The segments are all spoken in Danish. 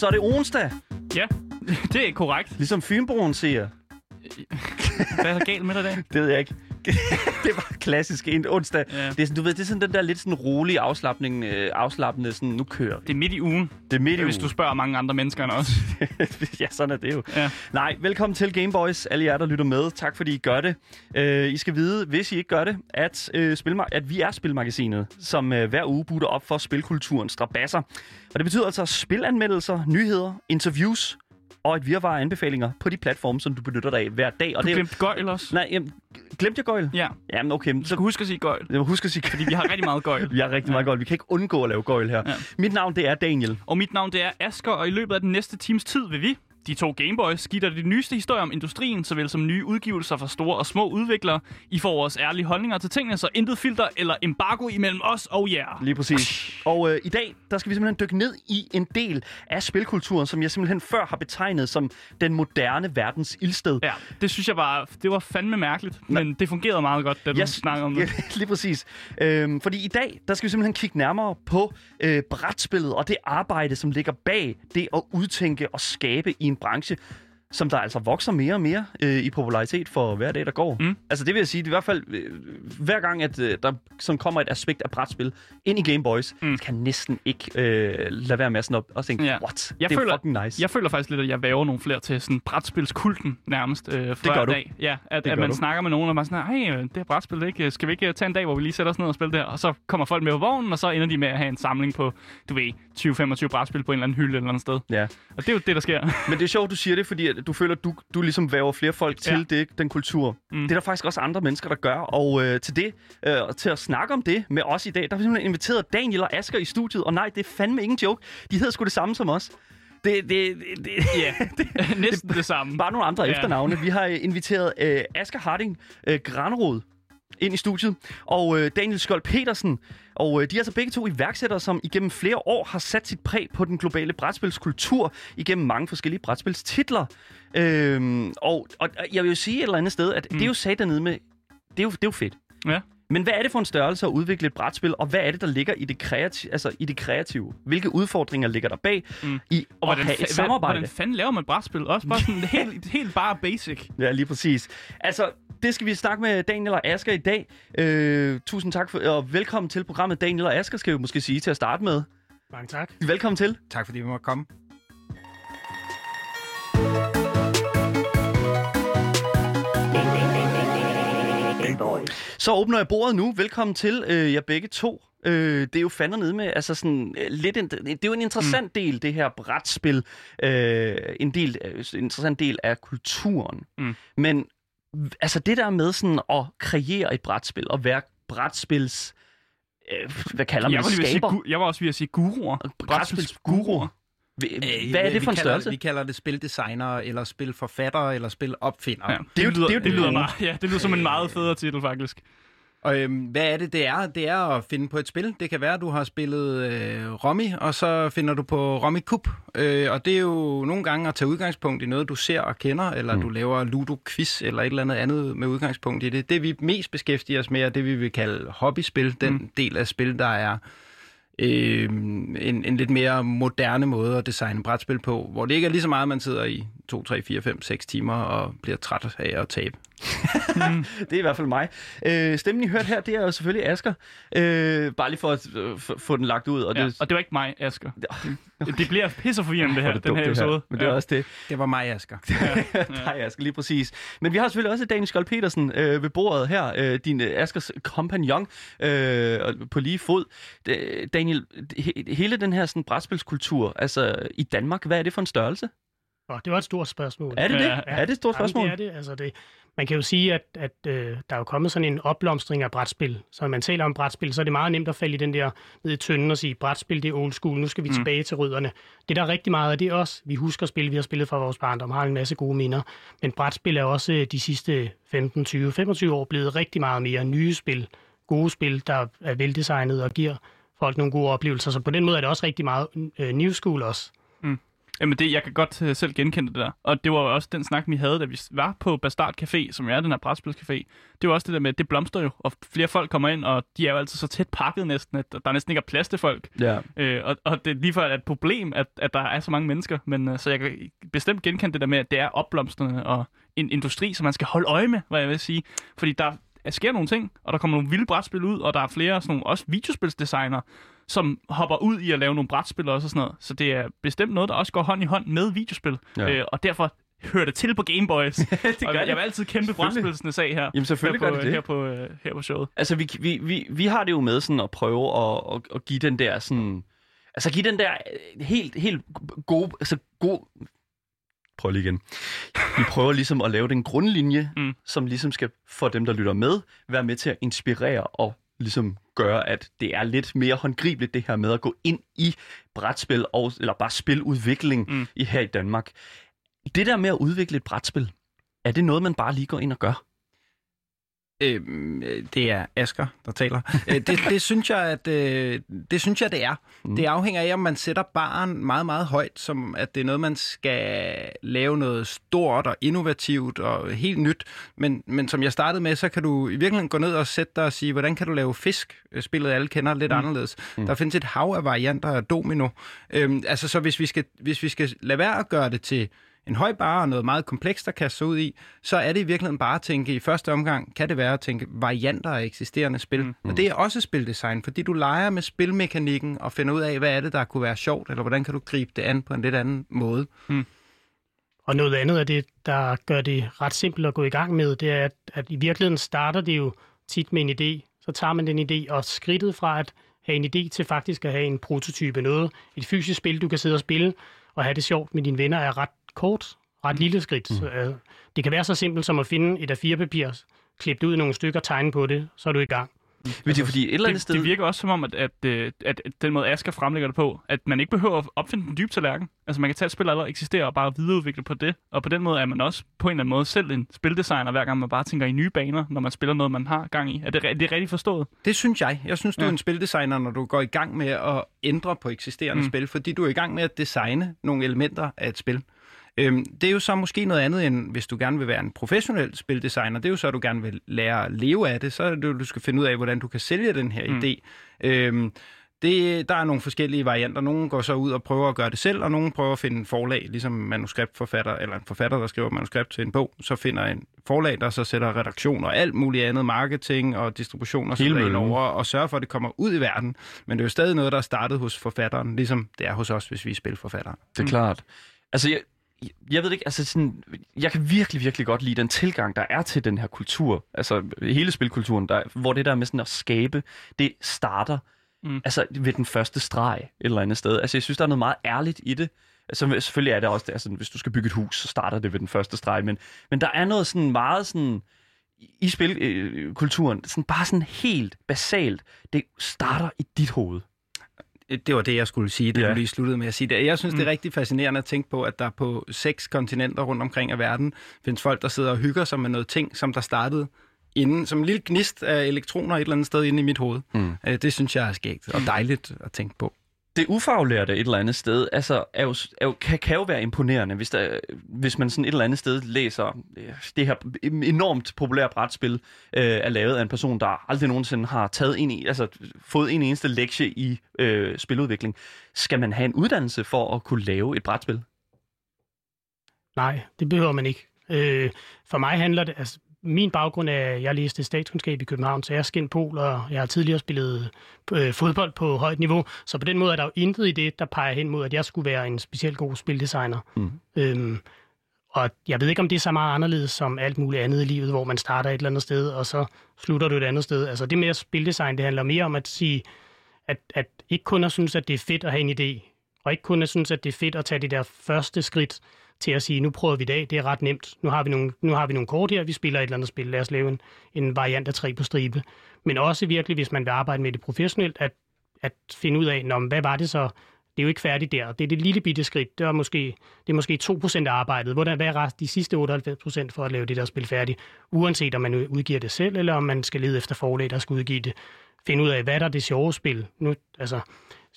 Så er det onsdag. Ja, det er korrekt. Ligesom Fynboen siger. Hvad er der galt med dig i dag? Det ved jeg ikke. det var klassisk en onsdag. Ja. Det er sådan, du ved, det er sådan den der lidt sådan rolige afslappning, øh, afslappende, sådan, nu kører vi. Det er midt i ugen, Det er midt i hvis du ugen. spørger mange andre mennesker end os. ja, sådan er det jo. Ja. Nej, velkommen til Gameboys, alle jer, der lytter med. Tak fordi I gør det. Uh, I skal vide, hvis I ikke gør det, at, uh, spilma- at vi er Spilmagasinet, som uh, hver uge butter op for spilkulturens strabasser. Og det betyder altså spilanmeldelser, nyheder, interviews og et virvar af anbefalinger på de platforme, som du benytter dig af hver dag. Og Du det glemte gøjl også. Nej, jamen, glemte jeg gøjl? Ja, Jamen, okay. men du Så, skal huske at sige gøjl, jeg huske at sige fordi vi har rigtig meget gøjl. Vi har rigtig meget gøjl. Vi kan ikke undgå at lave gøjl her. Ja. Mit navn, det er Daniel. Og mit navn det er Asker, og i løbet af den næste times tid vil vi, de to Gameboys, dig de nyeste historier om industrien, såvel som nye udgivelser fra store og små udviklere. I får vores ærlige holdninger til tingene, så intet filter eller embargo imellem os og jer. Lige præcis. Og øh, i dag, der skal vi simpelthen dykke ned i en del af spilkulturen, som jeg simpelthen før har betegnet som den moderne verdens ildsted. Ja, det synes jeg bare, det var fandme mærkeligt, men det fungerede meget godt, da du Jeg- snakkede om Ja, det. lige præcis. Øhm, fordi i dag, der skal vi simpelthen kigge nærmere på øh, brætspillet og det arbejde, som ligger bag det at udtænke og skabe i en branche, som der altså vokser mere og mere øh, i popularitet for hver dag, der går. Mm. Altså det vil jeg sige, det er i hvert fald øh, hver gang, at øh, der sådan kommer et aspekt af brætspil ind i Game Boys, mm. kan næsten ikke øh, lade være med at sådan op og tænke, Ja. what? Jeg det er føler- fucking nice. Jeg føler faktisk lidt, at jeg væver nogle flere til sådan brætspilskulten nærmest øh, for gør du. dag. Ja, at, Det at man du. snakker med nogen, og man sådan, hey, det her brætspil, ikke? skal vi ikke øh, tage en dag, hvor vi lige sætter os ned og spiller det her? Og så kommer folk med på vognen, og så ender de med at have en samling på, du ved, 20-25 brætspil på en eller anden hylde eller andet sted. Ja. Og det er jo det, der sker. Men det er sjovt, du siger det, fordi at du føler, du, du ligesom væver flere folk til Ja. det, den kultur. Mm. Det er der faktisk også andre mennesker, der gør. Og øh, til det, øh, til at snakke om det med os i dag, der har vi simpelthen inviteret Daniel og Asger i studiet. Og nej, det er fandme ingen joke. De hedder sgu det samme som os. Det, det, det, det, Ja, næsten det samme. bare nogle andre. Ja. efternavne. Vi har øh, inviteret øh, Asger Harding øh, Granrod ind i studiet, og øh, Daniel Skjold Petersen. Og øh, de er altså begge to iværksættere, som igennem flere år har sat sit præg på den globale brætspilskultur igennem mange forskellige brætspilstitler. Øhm, og, og jeg vil jo sige et eller andet sted, at mm. det er jo sat dernede med... Det er jo, det er jo fedt. Ja. Men hvad er det for en størrelse at udvikle et brætspil, og hvad er det, der ligger i det, kreative, altså i det kreative? Hvilke udfordringer ligger der bag Mm. i Og at hvordan, have et samarbejde? hvordan fanden laver man et brætspil? Også bare sådan helt, helt bare basic. Ja, lige præcis. Altså, det skal vi snakke med Daniel og Asger i dag. Øh, tusind tak for, og velkommen til programmet. Daniel og Asger skal vi måske sige til at starte med. Mange tak. Velkommen til. Tak fordi vi måtte komme. Så åbner jeg bordet nu. Velkommen til øh, jer begge to. Øh, det er jo fandme nede med, altså sådan øh, lidt, en, det er jo en interessant mm. del, det her brætspil. Øh, en del, øh, en interessant del af kulturen. Mm. Men altså det der med sådan at kreere et brætspil, og være brætspils, øh, hvad kalder man Jeg var, det, sige, skaber? gu- jeg var også ved at sige guruer. Brætspilsguruer. Hva- Hvad er det for en vi kalder, størrelse? Vi kalder det spildesigner, eller spilforfatter, eller spilopfinder. Ja, det, jo- lyder, det er jo det, lyder meget, ja, det lyder som en meget federe titel, faktisk. Og øhm, hvad er det, det er? Det er at finde på et spil. Det kan være, at du har spillet øh, Romy, og så finder du på Romy Cup. Øh, og det er jo nogle gange at tage udgangspunkt i noget, du ser og kender, eller mm. du laver Ludo-quiz, eller et eller andet andet med udgangspunkt i det. Det, vi mest beskæftiger os med, er det, vi vil kalde hobbyspil. Den mm. del af spil, der er øh, en, en lidt mere moderne måde at designe brætspil på, hvor det ikke er lige så meget, man sidder i 2, 3, 4, 5, 6 timer og bliver træt af at tabe. Det er i hvert fald mig. Øh, stemmen, I hørte her, det er jo selvfølgelig Asger. Øh, bare lige for at øh, få den lagt ud. Og Ja, det, og det var ikke mig, Asger. Det bliver pisseforvirrende, det her, er det den her det episode. Men det er Ja. også det. Det var mig, Asger. Nej, Asger, lige præcis. Men vi har selvfølgelig også Daniel Skold Petersen øh, ved bordet her. Øh, din øh, Askers kompagnon øh, og på lige fod. Øh, Daniel, he, hele den her sådan, brætspilskultur, altså i Danmark, hvad er det for en størrelse? Og det var et stort spørgsmål. Er det det? Ja. Er det et stort spørgsmål? Jamen, det er det. Altså, det. Man kan jo sige, at, at øh, der er jo kommet sådan en opblomstring af brætspil. Så når man taler om brætspil, så er det meget nemt at falde i den der ned i tønden og sige, brætspil det er old school, nu skal vi mm. tilbage til rødderne. Det der er rigtig meget af, det er også, vi husker spil, vi har spillet fra vores barndom, har en masse gode minder. Men brætspil er også øh, de sidste 15, 20, 25 år blevet rigtig meget mere nye spil, gode spil, der er veldesignet og giver folk nogle gode oplevelser. Så på den måde er det også rigtig meget øh, new school også. Jamen det, jeg kan godt uh, selv genkende det der. Og det var også den snak, vi havde, da vi var på Bastard Café, som er den her brætspilscafé. Det var også det der med, at det blomster jo, og flere folk kommer ind, og de er jo altid så tæt pakket næsten, at der næsten ikke er plads til folk. Ja. Øh, og, og det er lige for et problem, at, at der er så mange mennesker. Men uh, så jeg kan bestemt genkende det der med, at det er opblomstrende og en industri, som man skal holde øje med, hvad jeg vil sige. Fordi der sker nogle ting, og der kommer nogle vilde brætspil ud, og der er flere sådan nogle, også videospilsdesigner, som hopper ud i at lave nogle brætspil også og sådan noget. Så det er bestemt noget, der også går hånd i hånd med videospil. Ja. Øh, og derfor hører det til på Game Boys. det og jeg vil altid kæmpe brætspilsene sag her. Jamen, selvfølgelig her gør på, det det. Her på, øh, her på showet. Altså, vi, vi, vi, vi har det jo med sådan at prøve at, at, at give den der sådan... Altså, give den der øh, helt, helt gode... Altså, god... Prøv lige igen. Vi prøver ligesom at lave den grundlinje, Mm. mm. som ligesom skal for dem, der lytter med, være med til at inspirere og ligesom gøre, at det er lidt mere håndgribeligt, det her med at gå ind i brætspil, og, eller bare spiludvikling mm. i her i Danmark. Det der med at udvikle et brætspil, er det noget, man bare lige går ind og gør? Øhm, øh, det er Asker, der taler. Øh, det, det, synes jeg, at, øh, det synes jeg, det er. Mm. Det afhænger af, om man sætter baren meget, meget højt, som at det er noget, man skal lave noget stort og innovativt og helt nyt. Men, men som jeg startede med, så kan du i virkeligheden gå ned og sætte dig og sige, hvordan kan du lave fisk? Øh, Spillet alle kender lidt mm. anderledes. Mm. Der findes et hav af varianter af domino. Øhm, altså, så hvis vi, skal, hvis vi skal lade være at gøre det til en høj bar og noget meget komplekst at kaste sig ud i, så er det i virkeligheden bare at tænke, i første omgang kan det være at tænke varianter af eksisterende spil. Mm. Og det er også spildesign, fordi du leger med spilmekanikken og finder ud af, hvad er det, der kunne være sjovt, eller hvordan kan du gribe det an på en lidt anden måde. Og noget andet af det, der gør det ret simpelt at gå i gang med, det er, at, at i virkeligheden starter det jo tit med en idé. Så tager man den idé, og skridtet fra at have en idé til faktisk at have en prototype noget, et fysisk spil, du kan sidde og spille og have det sjovt med dine venner, er ret kort, ret lille skridt. Mm. Så, det kan være så simpelt som at finde et A4-papir, klippe det ud i nogle stykker, tegne på det, så er du i gang. Fordi, det, fordi et eller andet Det, sted... det virker også som om, at, at, øh, at, at den måde Asger fremlægger det på, at man ikke behøver at opfinde den dybe tallerken. Altså man kan tage et spil, der allerede eksisterer, og bare videreudvikle på det. Og på den måde er man også på en eller anden måde selv en spildesigner, hver gang man bare tænker i nye baner, når man spiller noget, man har gang i. Er det, er det rigtigt forstået? Det synes jeg. Jeg synes, du Ja. er en spildesigner, når du går i gang med at ændre på eksisterende mm. spil, fordi du er i gang med at designe nogle elementer af et spil. Øhm, det er jo så måske noget andet, end hvis du gerne vil være en professionel spildesigner. Det er jo så, at du gerne vil lære at leve af det. Så er det du skal finde ud af, hvordan du kan sælge den her Mm. mm. idé. Øhm, det, der er nogle forskellige varianter. Nogle går så ud og prøver at gøre det selv, og nogle prøver at finde forlag, ligesom manuskriptforfatter, eller en forfatter, der skriver manuskript til en bog, så finder en forlag, der så sætter redaktion og alt muligt andet, marketing og distribution og sådan over, og sørger for, at det kommer ud i verden. Men det er jo stadig noget, der er startet hos forfatteren, ligesom det er hos os, hvis vi er spilforfattere. Det er klart. Altså, jeg, jeg ved ikke, altså sådan, jeg kan virkelig, virkelig godt lide den tilgang, der er til den her kultur. Altså, hele spilkulturen, der, hvor det der med sådan at skabe, det starter Mm. altså ved den første streg et eller andet sted. Altså, jeg synes, der er noget meget ærligt i det. Altså, selvfølgelig er det også det, altså, hvis du skal bygge et hus, så starter det ved den første streg, men, men der er noget sådan meget sådan, i spilkulturen, sådan bare sådan helt basalt, det starter i dit hoved. Det var det, jeg skulle sige, det Ja. du lige sluttede med at sige. Det. Jeg synes, mm. det Mm. er rigtig fascinerende at tænke på, at der på seks kontinenter rundt omkring i verden findes folk, der sidder og hygger sig med noget ting, som der startede inden, som en lille gnist af elektroner et eller andet sted inde i mit hoved. Mm. Øh, Det synes jeg er skægt og dejligt at tænke på det ufaglærte et eller andet sted, altså, er jo, er jo, kan, kan jo være imponerende, hvis, der, hvis man sådan et eller andet sted læser øh, det her enormt populære brætspil, øh, er lavet af en person, der aldrig nogensinde har taget en, i- altså, fået en eneste lektie i øh, spiludvikling. Skal man have en uddannelse for at kunne lave et brætspil? Nej, det behøver man ikke. Øh, for mig handler det, altså min baggrund er, at jeg læste statskundskab i København, så jeg er skindt pol, og jeg har tidligere spillet øh, fodbold på højt niveau. Så på den måde er der jo intet i det, der peger hen mod, at jeg skulle være en specielt god spildesigner. Mm. Øhm, og jeg ved ikke, om det er så meget anderledes som alt muligt andet i livet, hvor man starter et eller andet sted, og så slutter du et andet sted. Altså det med at spildesign, det handler mere om at sige, at, at ikke kun at synes, at det er fedt at have en idé, og ikke kun at synes, at det er fedt at tage det der første skridt til at sige, nu prøver vi det af, det er ret nemt. Nu har vi nogle, nu har vi nogle kort her, vi spiller et eller andet spil, lad os lave en, en variant af tre på stribe. Men også virkelig, hvis man vil arbejde med det professionelt, at, at finde ud af, Nå, hvad var det så? Det er jo ikke færdigt der. Det er det lille bitte skridt. Det er måske, det er måske 2% af arbejdet. Hvordan, hvad er rest, de sidste 98% for at lave det der spil færdigt? Uanset om man udgiver det selv, eller om man skal lede efter forlag, der skal udgive det. Finde ud af, hvad der er det sjove spil. Nu, altså,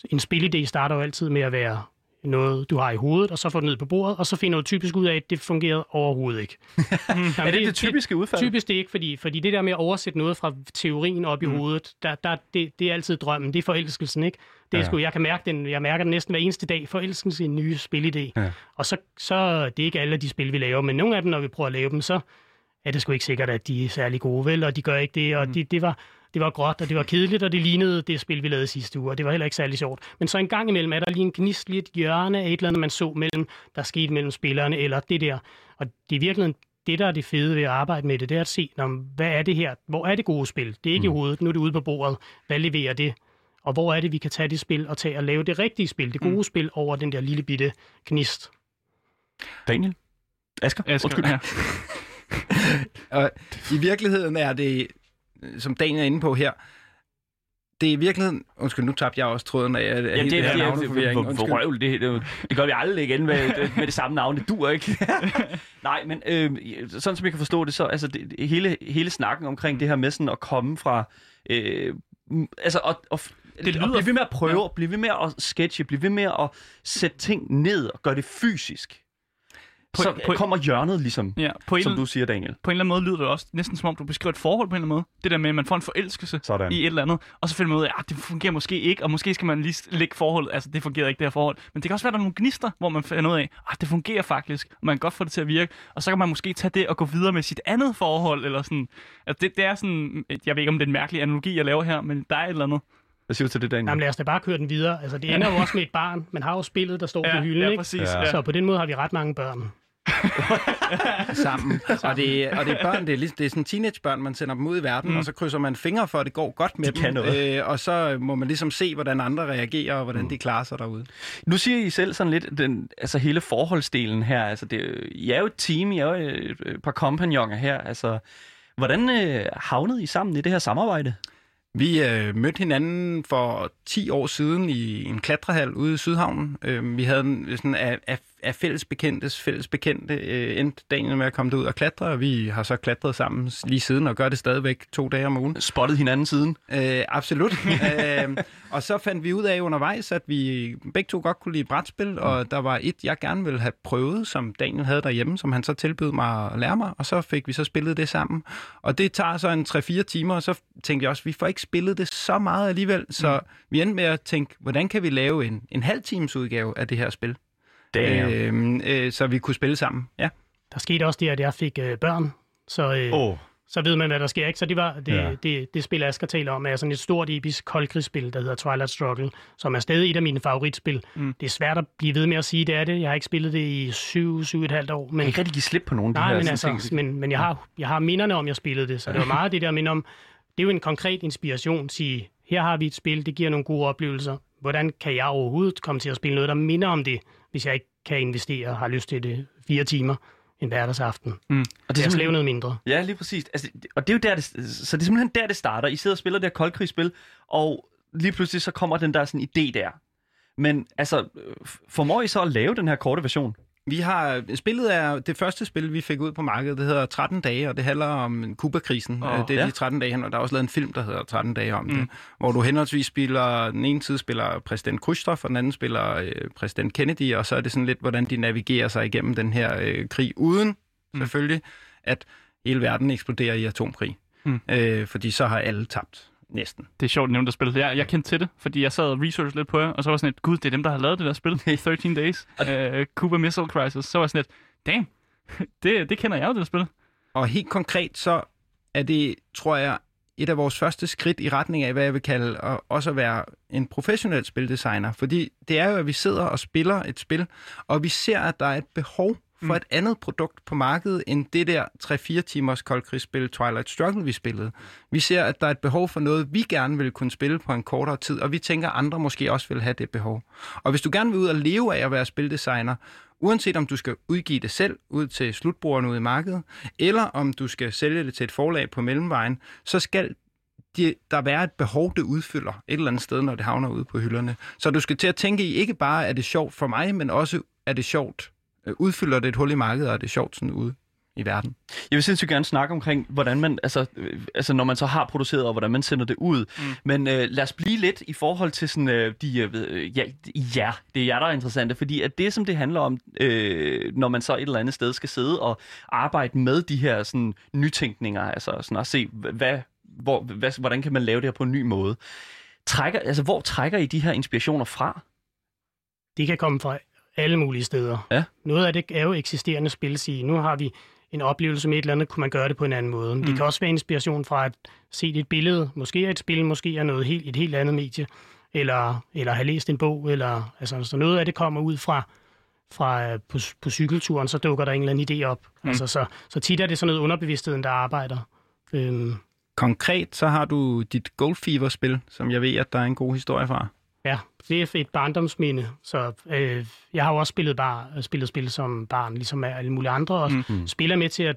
en spilidé starter jo altid med at være noget, du har i hovedet, og så får du ned på bordet, og så finder du typisk ud af, at det fungerede overhovedet ikke. Jamen, Er det det typiske udfald? Typisk det ikke, fordi, fordi det der med at oversætte noget fra teorien op i mm. hovedet, der, der, det, det er altid drømmen, det er forelskelsen, ikke? Det er Ja. sgu, jeg kan mærke den, jeg mærker den næsten hver eneste dag, forelskelsen i en ny spilidé. Ja. Og så, så det er ikke alle de spil, vi laver, men nogle af dem, når vi prøver at lave dem, så er det sgu ikke sikkert, at de er særlig gode, vel? Og de gør ikke det, og mm. de, det var det var gråt, og det var kedeligt, og det lignede det spil, vi lavede sidste uge, og det var heller ikke særlig sjovt. Men så en gang imellem er der lige en gnist, lige et hjørne af et eller andet, man så mellem, der skete mellem spillerne, eller det der. Og det er virkelig det, der er det fede ved at arbejde med det, det er at se, nå, hvad er det her? Hvor er det gode spil? Det er ikke mm. i hovedet, nu er det ude på bordet. Hvad leverer det? Og hvor er det, vi kan tage det spil og tage og lave det rigtige spil, det gode mm. spil over den der lille bitte gnist? Daniel? Asger? Skal, Undskyld. ja. Og i virkeligheden er det, som Daniel er inde på her, det er i virkeligheden... Undskyld, nu tabte jeg også tråden af, af Jamen, det, det her det, det, navneforvirring. det, Undskyld. for røvl, det, det, det gør vi aldrig igen med, med det samme navn. Det dur ikke. Nej, men øh, sådan som jeg kan forstå det, så altså det, det, hele, hele snakken omkring det her med sådan at komme fra... Øh, altså, og, og, det lyder- lyder... blive ved med at prøve, ja. blive ved med at sketche, blive ved med at sætte ting ned og gøre det fysisk. På- så på- kommer hjørnet ligesom, ja, på, en, som du siger, Daniel. på en eller anden måde lyder det også næsten som om, du beskriver et forhold på en eller anden måde. Det der med, at man får en forelskelse Sådan. i et eller andet, og så finder man ud af, at det fungerer måske ikke, og måske skal man lige lægge forholdet, altså det fungerer ikke det her forhold. Men det kan også være, at der er nogle gnister, hvor man finder ud af, at det fungerer faktisk, og man kan godt få det til at virke, og så kan man måske tage det og gå videre med sit andet forhold, eller sådan. Altså det, det er sådan, jeg ved ikke om det er en mærkelig analogi, jeg laver her, men der er et eller andet. Hvad siger du til det, Daniel? Jamen lad os da bare køre den videre. Altså, det ender jo også med et barn. Man har jo spillet, der står på hylden, ja, ikke? præcis. Ja. Ja. Så på den måde har vi ret mange børn. sammen. Og det, og det er børn, det er, ligesom, det er sådan teenagebørn, man sender dem ud i verden, mm. og så krydser man fingre for, at det går godt med De dem. kan noget. Øh, og så må man ligesom se, hvordan andre reagerer, og hvordan Mm. de klarer sig derude. Nu siger I selv sådan lidt, den, altså hele forholdsdelen her, altså det, I er jo et team, I er jo et, et par kompagnoner her, altså hvordan øh, havnede I sammen i det her samarbejde? Vi øh, mødte hinanden for 10 år siden i en klatrehal ude i Sydhavnen. Øh, vi havde en, sådan af, af, af fælles bekendtes fælles bekendte øh, endte Daniel med at komme derud og klatre, og vi har så klatret sammen lige siden og gør det stadigvæk to dage om ugen. Spottet hinanden siden? Øh, absolut. øh, og så fandt vi ud af undervejs, at vi begge to godt kunne lide brætspil, og der var et, jeg gerne ville have prøvet, som Daniel havde derhjemme, som han så tilbød mig at lære mig, og så fik vi så spillet det sammen. Og det tager så en 3-4 timer, og så tænkte jeg også, at vi får ikke spillet det så meget alligevel, så vi endte med at tænke, hvordan kan vi lave en, en halv times udgave af det her spil, Damn. øh, øh, så vi kunne spille sammen. Ja. Der skete også det, at jeg fik øh, børn, så, øh, oh, så ved man, hvad der sker. Ikke? Så det, var, det, Ja. ja. det, det spil, Asger taler om, er sådan et stort, episk koldkrigsspil, der hedder Twilight Struggle, som er stadig et af mine favoritspil. Mm. Det er svært at blive ved med at sige, det er det. Jeg har ikke spillet det i syv, syv og et halvt år. men Men, ikke rigtig give slip på nogle af de nej, her men, altså, ting. men, men jeg, har, jeg har minderne om, jeg spillede det. Så det var meget det der minde om, det er jo en konkret inspiration. Sige, her har vi et spil, det giver nogle gode oplevelser. Hvordan kan jeg overhovedet komme til at spille noget, der minder om det, hvis jeg ikke kan investere og har lyst til det fire timer en hverdagsaften? Og det er simpelthen- noget mindre. Ja, lige præcis. Altså, og det er jo der, det, så det er simpelthen der, det starter. I sidder og spiller det her koldkrigsspil, og lige pludselig så kommer den der sådan idé der. Men altså, formår I så at lave den her korte version? Vi har spillet er det første spil, vi fik ud på markedet. Det hedder 13 dage, og det handler om Kuba-krisen. Oh, det er ja. de 13 dage, og der er også lavet en film, der hedder 13 dage om mm. det, hvor du henholdsvis spiller, den ene side spiller præsident Khrushchev, og den anden spiller øh, præsident Kennedy, og så er det sådan lidt, hvordan de navigerer sig igennem den her øh, krig, uden mm. selvfølgelig, at hele verden eksploderer i atomkrig. Mm. Øh, fordi så har alle tabt. Næsten. Det er sjovt at spille. Jeg, jeg kendte til det, fordi jeg sad og researched lidt på jer, og så var sådan et, gud, det er dem, der har lavet det der spil, 13 Days, uh, Cuba Missile Crisis. Så var jeg sådan et, damn, det, det kender jeg jo, det der spil. Og helt konkret, så er det, tror jeg, et af vores første skridt i retning af, hvad jeg vil kalde at også at være en professionel spildesigner. Fordi det er jo, at vi sidder og spiller et spil, og vi ser, at der er et behov for Mm. et andet produkt på markedet, end det der 3-4 timers koldkrigsspil Twilight Struggle, vi spillede. Vi ser, at der er et behov for noget, vi gerne vil kunne spille på en kortere tid, og vi tænker, at andre måske også vil have det behov. Og hvis du gerne vil ud og leve af at være spildesigner, uanset om du skal udgive det selv ud til slutbrugerne ude i markedet, eller om du skal sælge det til et forlag på mellemvejen, så skal de, der være et behov, det udfylder et eller andet sted, når det havner ude på hylderne. Så du skal til at tænke i, ikke bare er det sjovt for mig, men også er det sjovt, udfylder det et hul i markedet, og er det sjovt sådan ude i verden. Jeg vil sindssygt gerne snakke omkring, hvordan man, altså, øh, altså når man så har produceret, og hvordan man sender det ud. Mm. Men øh, lad os blive lidt i forhold til sådan, øh, de, øh, ja, ja, det er jer, der er interessante, fordi at det, som det handler om, øh, når man så et eller andet sted skal sidde og arbejde med de her sådan, nytænkninger, altså sådan at se, hvad, hvor, hvad, hvordan kan man lave det her på en ny måde. Trækker, altså, hvor trækker I de her inspirationer fra? Det kan komme fra alle mulige steder. Ja. Noget af det er jo eksisterende spil, sige, nu har vi en oplevelse med et eller andet, kunne man gøre det på en anden måde. Mm. Det kan også være inspiration fra at se et billede, måske er et spil, måske er noget helt, et helt andet medie, eller, eller have læst en bog, eller altså, så noget af det kommer ud fra, fra øh, på, på cykelturen, så dukker der en eller anden idé op. Mm. Altså, så, så tit er det sådan noget underbevidstheden, der arbejder. Øhm, Konkret så har du dit Gold Fever-spil, som jeg ved, at der er en god historie fra. Ja, det er et barndomsminde. Så øh, jeg har jo også spillet, bar, spillet spil som barn, ligesom alle mulige andre, og mm. spiller med til at,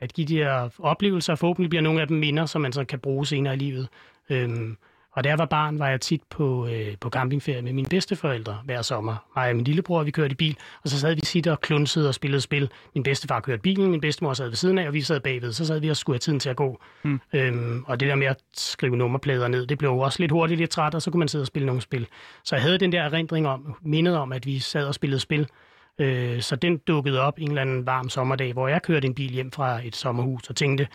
at give de her oplevelser, og forhåbentlig bliver nogle af dem minder, som man så kan bruge senere i livet. Øhm, og da jeg var barn, var jeg tit på, øh, på campingferie med mine bedsteforældre hver sommer. Mig og min lillebror, vi kørte i bil, og så sad vi sit og klunsede og spillede spil. Min bedstefar kørte bilen, min bedstemor sad ved siden af, og vi sad bagved. Så sad vi og skulle have tiden til at gå. Mm. Øhm, og det der med at skrive nummerplader ned, det blev jo også lidt hurtigt lidt træt, og så kunne man sidde og spille nogle spil. Så jeg havde den der erindring om, mindet om, at vi sad og spillede spil. Øh, så den dukkede op en eller anden varm sommerdag, hvor jeg kørte en bil hjem fra et sommerhus og tænkte,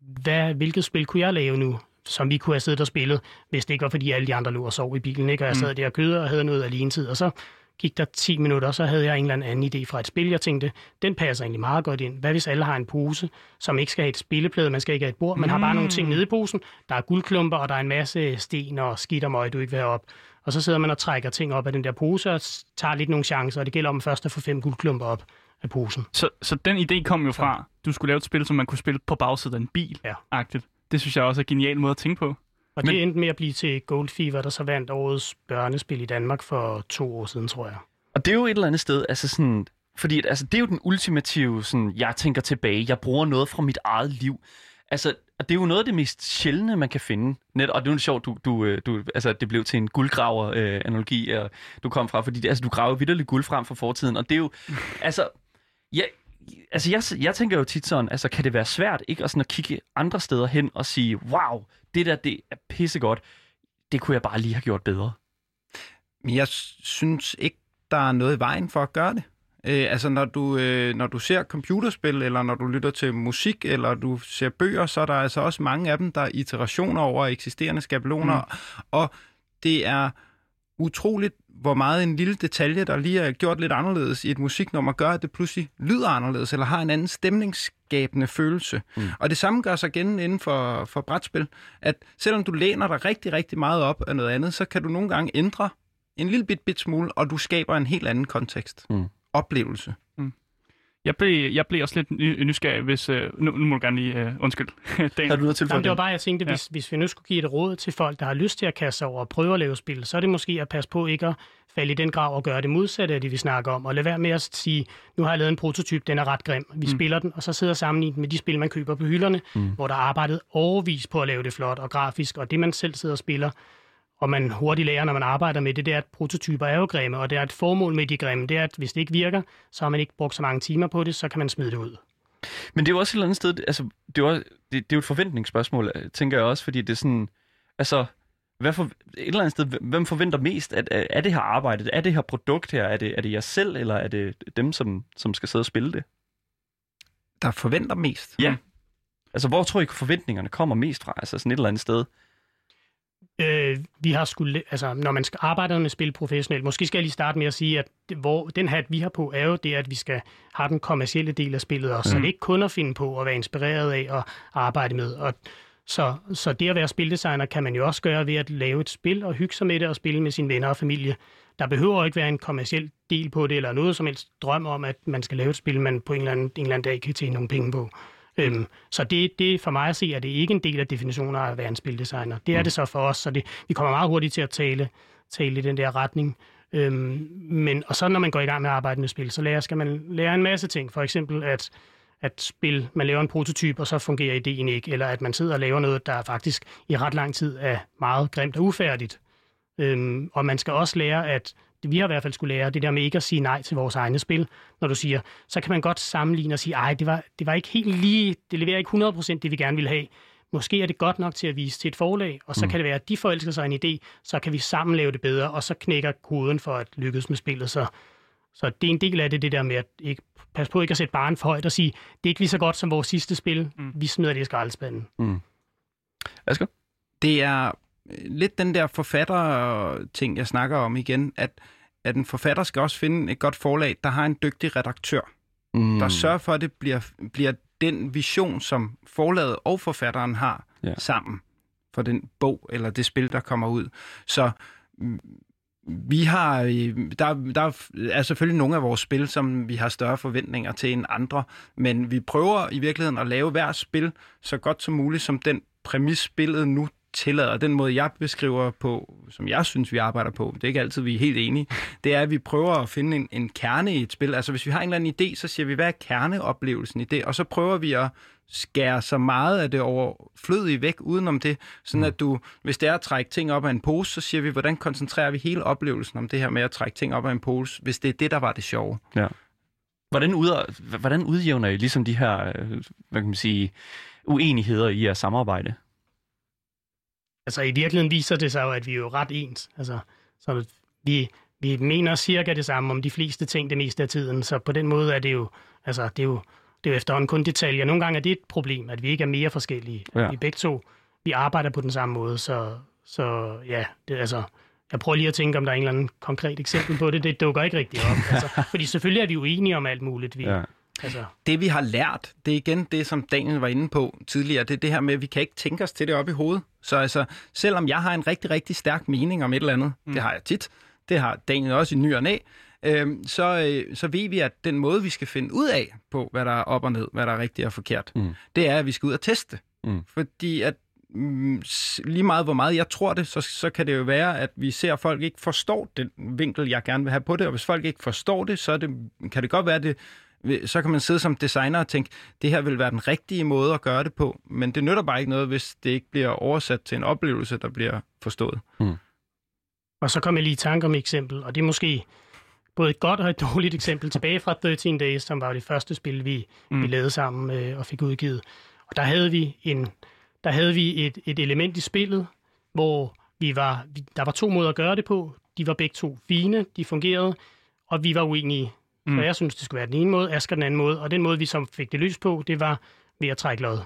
hvad, hvilket spil kunne jeg lave nu? Som vi kunne have siddet og spillet, hvis det ikke var, fordi alle de andre lå og sov i bilen. Ikke? Og jeg sad der og kødede og havde noget alene tid, og så gik der 10 minutter, og så havde jeg en eller anden idé fra et spil. Jeg tænkte, den passer egentlig meget godt ind. Hvad hvis alle har en pose, som ikke skal have et spilleplade, man skal ikke have et bord, man har bare nogle ting nede i posen. Der er guldklumper, og der er en masse sten og skidt og møg, du ikke vil have op. Og så sidder man og trækker ting op af den der pose og tager lidt nogle chancer, og det gælder om først at få fem guldklumper op af posen. Så, så den idé kom jo fra, du skulle lave et spil, som man kunne spille på bagsiden af en bil. Ja. Agtigt. Det synes jeg også er en genial måde at tænke på. Og Men... det endte med at blive til Gold Fever, der så vandt årets børnespil i Danmark for to år siden, tror jeg. Og det er jo et eller andet sted, altså sådan, fordi altså, det er jo den ultimative, sådan, jeg tænker tilbage, jeg bruger noget fra mit eget liv. Altså, og det er jo noget af det mest sjældne, man kan finde. Net, og det er jo sjovt, du, du, øh, du, altså, det blev til en guldgraver-analogi, øh, du kom fra, fordi altså, du graver vidderligt guld frem fra fortiden, og det er jo, altså, ja, altså jeg, jeg tænker jo tit sådan, altså kan det være svært ikke at, sådan at kigge andre steder hen og sige, wow, det der, det er pissegodt, det kunne jeg bare lige have gjort bedre. Men jeg synes ikke, der er noget i vejen for at gøre det. Øh, altså når du, øh, når du ser computerspil, eller når du lytter til musik, eller du ser bøger, så er der altså også mange af dem, der er iterationer over eksisterende skabeloner, mm. og det er utroligt, hvor meget en lille detalje, der lige er gjort lidt anderledes i et musiknummer, gør, at det pludselig lyder anderledes, eller har en anden stemningsskabende følelse. Mm. Og det samme gør sig igen inden for, for brætspil, at selvom du læner dig rigtig, rigtig meget op af noget andet, så kan du nogle gange ændre en lille bit, bit smule, og du skaber en helt anden kontekst. Mm. Oplevelse. Jeg blev, jeg blev også lidt ny, nysgerrig, hvis... Øh, nu, nu må du gerne lige... Øh, undskyld. Dan. Har du noget til Jamen, det var bare, jeg tænkte, ja. hvis, hvis vi nu skulle give et råd til folk, der har lyst til at kaste sig over og prøve at lave spil, så er det måske at passe på ikke at falde i den grav og gøre det modsatte af det, vi snakker om. Og lade være med at sige, nu har jeg lavet en prototyp, den er ret grim. Vi mm. spiller den, og så sidder sammen med de spil, man køber på hylderne, mm. hvor der er arbejdet overvis på at lave det flot og grafisk, og det, man selv sidder og spiller, og man hurtigt lærer, når man arbejder med det, det er, at prototyper er jo grimme, og det er et formål med de grimme, det er, at hvis det ikke virker, så har man ikke brugt så mange timer på det, så kan man smide det ud. Men det er jo også et eller andet sted, altså, det er jo, det, det er jo et forventningsspørgsmål, tænker jeg også, fordi det er sådan, altså, hvad for, et eller andet sted, hvem forventer mest at, er det her arbejde, er det her produkt her, er det, er det jer selv, eller er det dem, som, som skal sidde og spille det? Der forventer mest? Ja. Altså, hvor tror I, forventningerne kommer mest fra? Altså sådan et eller andet sted? Øh, vi har skulle, altså, når man skal arbejde med spil professionelt, måske skal jeg lige starte med at sige, at hvor, den hat, vi har på, er jo det, at vi skal have den kommercielle del af spillet også, mm. så det er ikke kun at finde på at være inspireret af at arbejde med. Og, så, så det at være spildesigner kan man jo også gøre ved at lave et spil og hygge sig med det og spille med sine venner og familie. Der behøver ikke være en kommersiel del på det, eller noget som helst drøm om, at man skal lave et spil, man på en eller anden, en eller anden dag kan tjene nogle penge på. Øhm, så det, det for mig at se, at det ikke en del af definitionen af at være en spildesigner. Det er mm. det så for os, så det, vi kommer meget hurtigt til at tale, tale i den der retning. Øhm, men, og så når man går i gang med at arbejde med spil, så lærer, skal man lære en masse ting. For eksempel at, at spil, man laver en prototyp, og så fungerer ideen ikke, eller at man sidder og laver noget, der faktisk i ret lang tid er meget grimt og ufærdigt. Øhm, og man skal også lære, at vi har i hvert fald skulle lære, det der med ikke at sige nej til vores egne spil, når du siger, så kan man godt sammenligne og sige, ej, det var, det var ikke helt lige, det leverer ikke 100% det, vi gerne ville have. Måske er det godt nok til at vise til et forlag, og så mm. kan det være, at de forelsker sig en idé, så kan vi sammen lave det bedre, og så knækker koden for at lykkes med spillet. Så, så det er en del af det, det der med at ikke, passe på ikke at sætte barn for højt og sige, det er ikke lige så godt som vores sidste spil, mm. vi smider det i skraldespanden. Mm. Asger? Det er lidt den der forfatter-ting, jeg snakker om igen, at, at en forfatter skal også finde et godt forlag, der har en dygtig redaktør, mm. der sørger for, at det bliver, bliver den vision, som forlaget og forfatteren har ja. sammen for den bog eller det spil, der kommer ud. Så mm, vi har, øh, der, der er selvfølgelig nogle af vores spil, som vi har større forventninger til end andre, men vi prøver i virkeligheden at lave hver spil så godt som muligt, som den præmis spillet nu tillader. Den måde, jeg beskriver på, som jeg synes, vi arbejder på, det er ikke altid, vi er helt enige, det er, at vi prøver at finde en, en kerne i et spil. Altså, hvis vi har en eller anden idé, så siger vi, hvad er kerneoplevelsen i det? Og så prøver vi at skære så meget af det overflødige væk udenom det, sådan mm. at du, hvis det er at trække ting op af en pose, så siger vi, hvordan koncentrerer vi hele oplevelsen om det her med at trække ting op af en pose, hvis det er det, der var det sjove. Ja. Hvordan, ud, hvordan udjævner I ligesom de her, øh, hvad kan man sige, uenigheder i at samarbejde? Altså i virkeligheden viser det sig jo, at vi er jo ret ens. Altså, så vi, vi mener cirka det samme om de fleste ting det meste af tiden, så på den måde er det jo, altså, det er jo, det er jo efterhånden kun detaljer. Nogle gange er det et problem, at vi ikke er mere forskellige. Ja. Vi begge to, vi arbejder på den samme måde, så, så ja, det, altså, jeg prøver lige at tænke, om der er en eller anden konkret eksempel på det. Det dukker ikke rigtigt op. Altså, fordi selvfølgelig er vi uenige om alt muligt. Vi, ja. Altså. Det vi har lært, det er igen det, som Daniel var inde på tidligere, det er det her med, at vi kan ikke tænke os til det op i hovedet. Så altså, selvom jeg har en rigtig, rigtig stærk mening om et eller andet, mm. det har jeg tit, det har Daniel også i ny og næ, øh, så, øh, så ved vi, at den måde, vi skal finde ud af på, hvad der er op og ned, hvad der er rigtigt og forkert, mm. det er, at vi skal ud og teste. Mm. Fordi at mm, lige meget hvor meget jeg tror det, så, så kan det jo være, at vi ser, at folk ikke forstår den vinkel, jeg gerne vil have på det, og hvis folk ikke forstår det, så det, kan det godt være, at det så kan man sidde som designer og tænke, det her vil være den rigtige måde at gøre det på, men det nytter bare ikke noget, hvis det ikke bliver oversat til en oplevelse, der bliver forstået. Mm. Og så kommer jeg lige i tanke om et eksempel, og det er måske både et godt og et dårligt eksempel tilbage fra 13 Days, som var det første spil, vi, mm. vi lavede sammen øh, og fik udgivet. Og der havde vi en, der havde vi et, et element i spillet, hvor vi var, vi, der var to måder at gøre det på. De var begge to fine, de fungerede, og vi var uenige Mm. Så jeg synes, det skulle være den ene måde, Asger den anden måde. Og den måde, vi som fik det lys på, det var ved at trække lod.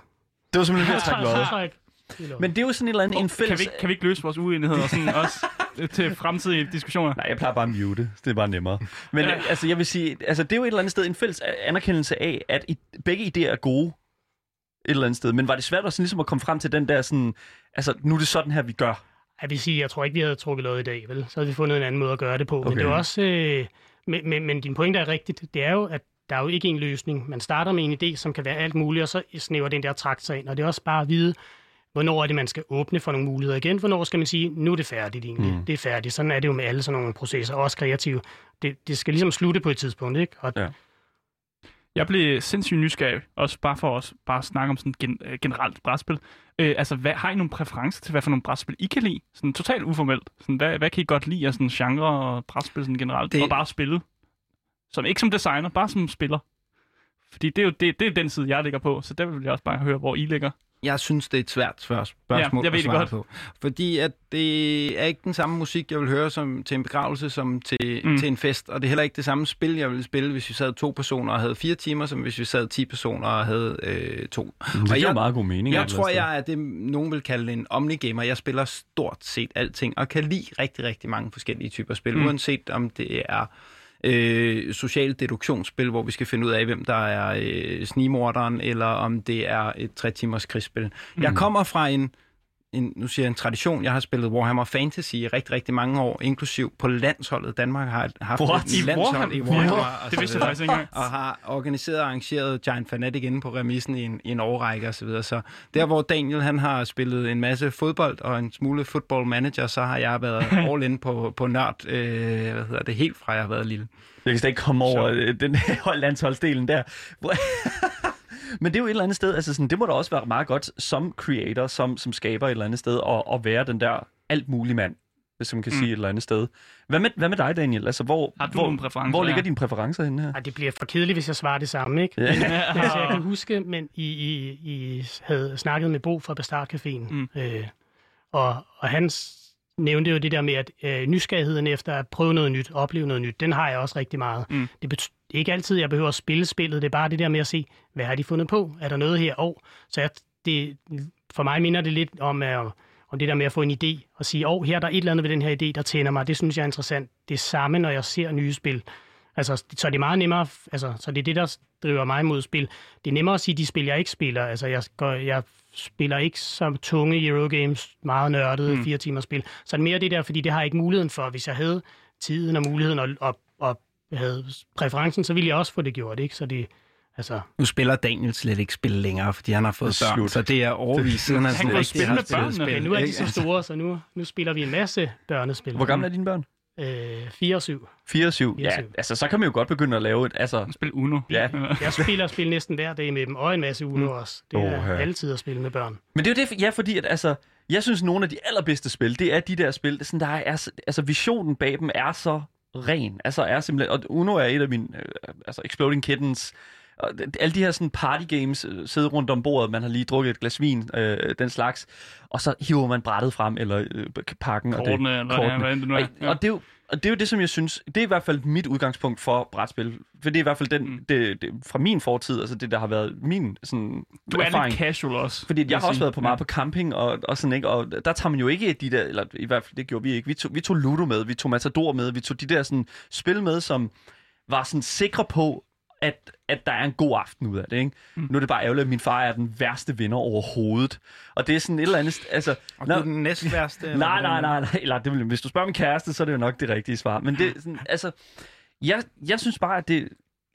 Det var simpelthen ved at trække lod. Men det er jo sådan et eller andet en fælles... Kan vi, kan vi ikke løse vores uenigheder sådan også til fremtidige diskussioner? Nej, jeg plejer bare at mute. Det er bare nemmere. Men ja. altså, jeg vil sige, altså, det er jo et eller andet sted en fælles anerkendelse af, at i, begge idéer er gode et eller andet sted. Men var det svært at, sådan, ligesom at komme frem til den der sådan, altså, nu er det sådan her, vi gør? Jeg vil sige, jeg tror ikke, vi havde trukket lod i dag, vel? Så havde vi fundet en anden måde at gøre det på. Okay. Men det er også... Øh, men, men, men din pointe er rigtigt. Det er jo, at der er jo ikke en løsning. Man starter med en idé, som kan være alt muligt, og så snæver den der trakt sig ind. Og det er også bare at vide, hvornår er det, man skal åbne for nogle muligheder igen. Hvornår skal man sige, nu er det færdigt egentlig. Mm. Det er færdigt. Sådan er det jo med alle sådan nogle processer, også kreative. Det, det skal ligesom slutte på et tidspunkt, ikke? Og, ja. Jeg blev sindssygt nysgerrig, også bare for os bare at snakke om sådan gen, øh, generelt brætspil. Øh, altså, hvad, har I nogle præferencer til, hvad for nogle brætspil I kan lide? Sådan totalt uformelt. Sådan, hvad, hvad kan I godt lide af sådan genre og brætspil sådan generelt? Det... Og bare spille? Som, ikke som designer, bare som spiller. Fordi det er jo det, det er den side, jeg ligger på, så der vil jeg også bare høre, hvor I ligger jeg synes, det er et svært spørgsmål ja, jeg ved at svare det godt. på. Fordi at det er ikke den samme musik, jeg vil høre som til en begravelse som til, mm. til en fest. Og det er heller ikke det samme spil, jeg ville spille, hvis vi sad to personer og havde fire timer, som hvis vi sad ti personer og havde øh, to. Mm, det er jo meget god mening. Jeg tror, jeg er det, nogen vil kalde en omnigamer. Jeg spiller stort set alting, og kan lide rigtig, rigtig mange forskellige typer spil, mm. uanset om det er øh, socialt deduktionsspil, hvor vi skal finde ud af, hvem der er øh, snimorderen, eller om det er et tre timers krigsspil. Mm. Jeg kommer fra en en, nu siger jeg en tradition. Jeg har spillet Warhammer Fantasy i rigtig, rigtig mange år, inklusiv på landsholdet. Danmark har haft What? et landshold Warhammer? i Warhammer. Ja, det vidste jeg faktisk ikke engang. Og har organiseret og arrangeret Giant Fanatic inde på remissen i en, i en årrække osv. Så, videre. så der, hvor Daniel han har spillet en masse fodbold og en smule football manager, så har jeg været all in på, på nørd, øh, hvad hedder det, helt fra jeg har været lille. Jeg kan slet ikke komme over så. den landsholdsdelen der. Men det er jo et eller andet sted, altså sådan, det må da også være meget godt som creator, som, som skaber et eller andet sted, at, at være den der alt mulig mand. hvis man kan Mm. sige et eller andet sted. Hvad med, hvad med dig, Daniel? Altså, hvor, Har du hvor, nogle præferencer hvor ligger her? dine præferencer henne her? Ej, det bliver for kedeligt, hvis jeg svarer det samme, ikke? Ja. Men, altså, jeg kan huske, men I, I, I havde snakket med Bo fra Bastard Caféen, Mm. øh, og, og han nævnte jo det der med, at øh, nysgerrigheden efter at prøve noget nyt, opleve noget nyt, den har jeg også rigtig meget. Mm. Det bet- det er ikke altid, jeg behøver at spille spillet, det er bare det der med at se, hvad har de fundet på? Er der noget her? Og så jeg, det, for mig minder det lidt om, at, om det der med at få en idé og sige, åh, oh, her er der et eller andet ved den her idé, der tænder mig. Det synes jeg er interessant. Det er samme, når jeg ser nye spil. Altså, så er det meget nemmere, altså, så det er det, der driver mig mod spil. Det er nemmere at sige, de spil, jeg ikke spiller. Altså, jeg, går, jeg spiller ikke som tunge Eurogames, meget nørdede, Mm. fire timers spil. Så er det mere det der, fordi det har jeg ikke muligheden for. Hvis jeg havde tiden og muligheden og, og, og havde præferencen, så ville jeg også få det gjort, ikke? Så det, altså, Nu spiller Daniel slet ikke spil længere, fordi han har fået børn, slut. så det er overvist siden han Han sådan kan rigtig spille har børnene. spil. men nu er de så store, så nu, nu spiller vi en masse børnespil. Hvor gamle er dine børn? Øh, 4 og 7. 4 og 7. Fire Ja, og syv. altså, så kan man jo godt begynde at lave et... Altså, Spil Uno. Ja. Jeg spiller spil næsten hver dag med dem, og en masse Uno også. Det er Åha. altid at spille med børn. Men det er jo det, ja, fordi at, altså, jeg synes, nogle af de allerbedste spil, det er de der spil, det er sådan, der er, så- altså visionen bag dem er så ren. Altså er simpelthen, og Uno er et af mine, øh, altså Exploding Kittens, og alle de her sådan party games, øh, sidde rundt om bordet, man har lige drukket et glas vin, øh, den slags, og så hiver man brættet frem, eller øh, pakken. og det, Kortene, eller kortene. ja, hvad det nu er. og, og, det er jo, og det er jo det, som jeg synes, det er i hvert fald mit udgangspunkt for brætspil. For det er i hvert fald den, Mm. det, det, fra min fortid, altså det, der har været min sådan, Du er erfaring. lidt casual også. Fordi vil jeg har også sige. været på meget på camping og, og sådan, ikke? Og der tager man jo ikke de der, eller i hvert fald det gjorde vi ikke. Vi tog, vi tog Ludo med, vi tog Matador med, vi tog de der sådan, spil med, som var sådan sikre på, at, at der er en god aften ud af det, ikke? Mm. Nu er det bare ærgerligt, at min far er den værste vinder overhovedet. Og det er sådan et eller andet... Altså, Og du er den næstværste? eller Nej, nej, nej, nej. Eller det, vil- hvis du spørger min kæreste, så er det jo nok det rigtige svar. Men det sådan, altså, jeg, jeg synes bare, at det...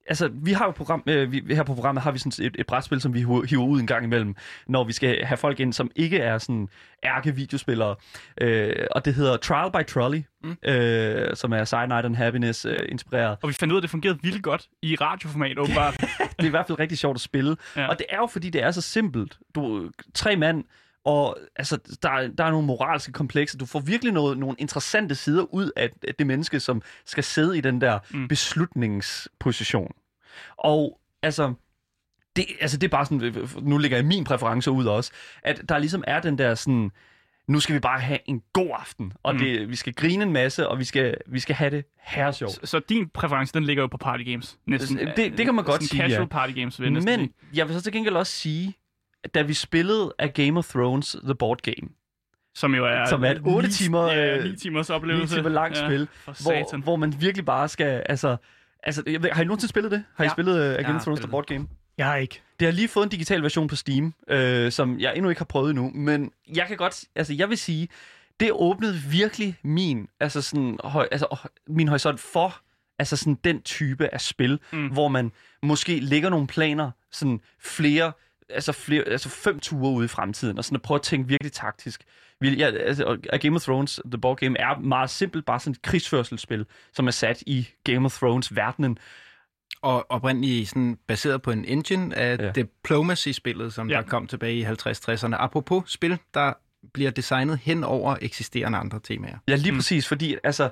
Altså, vi har jo program, øh, vi, her på programmet har vi sådan et, et brætspil, som vi hiver, ud en gang imellem, når vi skal have folk ind, som ikke er sådan ærke-videospillere. Øh, og det hedder Trial by Trolley, Mm. øh, som er Cyanide and Happiness øh, inspireret. Og vi fandt ud af, at det fungerede vildt godt i radioformat, åbenbart. Det er i hvert fald rigtig sjovt at spille. Ja. Og det er jo, fordi det er så simpelt. Du tre mand, og altså, der, er- der er nogle moralske komplekser. Du får virkelig noget, nogle interessante sider ud af det menneske, som skal sidde i den der Mm. beslutningsposition. Og altså, det, altså, det er bare sådan, nu lægger jeg min præference ud også, at der ligesom er den der sådan, nu skal vi bare have en god aften, og Mm. det, vi skal grine en masse, og vi skal, vi skal have det her sjovt. Så, så din præference, den ligger jo på party games. Næsten. Det- det kan man godt sige, casual ja. party games, vil Men sige. jeg vil så til gengæld også sige, da vi spillede af Game of Thrones The Board Game, Som jo er... Som er et otte ni- timer, Ja, øh, 9 timers lige oplevelse. til langt ja, spil, hvor, hvor man virkelig bare skal, altså, altså jeg ved, har I nogensinde spillet det? Har I Ja. spillet uh, Game of Thrones The Board Game? Jeg har ikke. Det har lige fået en digital version på Steam, øh, som jeg endnu ikke har prøvet endnu, men jeg kan godt, altså jeg vil sige, det åbnede virkelig min, altså sådan, høj, altså, min horisont for altså sådan den type af spil, mm. hvor man måske lægger nogle planer, sådan flere, altså, flere, altså fem ture ude i fremtiden, og sådan at prøve at tænke virkelig taktisk. Vi, ja, altså, Game of Thrones, The Board Game, er meget simpelt, bare sådan et krigsførselsspil, som er sat i Game of Thrones-verdenen. Og oprindeligt sådan baseret på en engine af Ja. Diplomacy-spillet, som Ja. der kom tilbage i 50-60'erne. Apropos spil, der bliver designet hen over eksisterende andre temaer. Ja, lige mm. præcis, fordi altså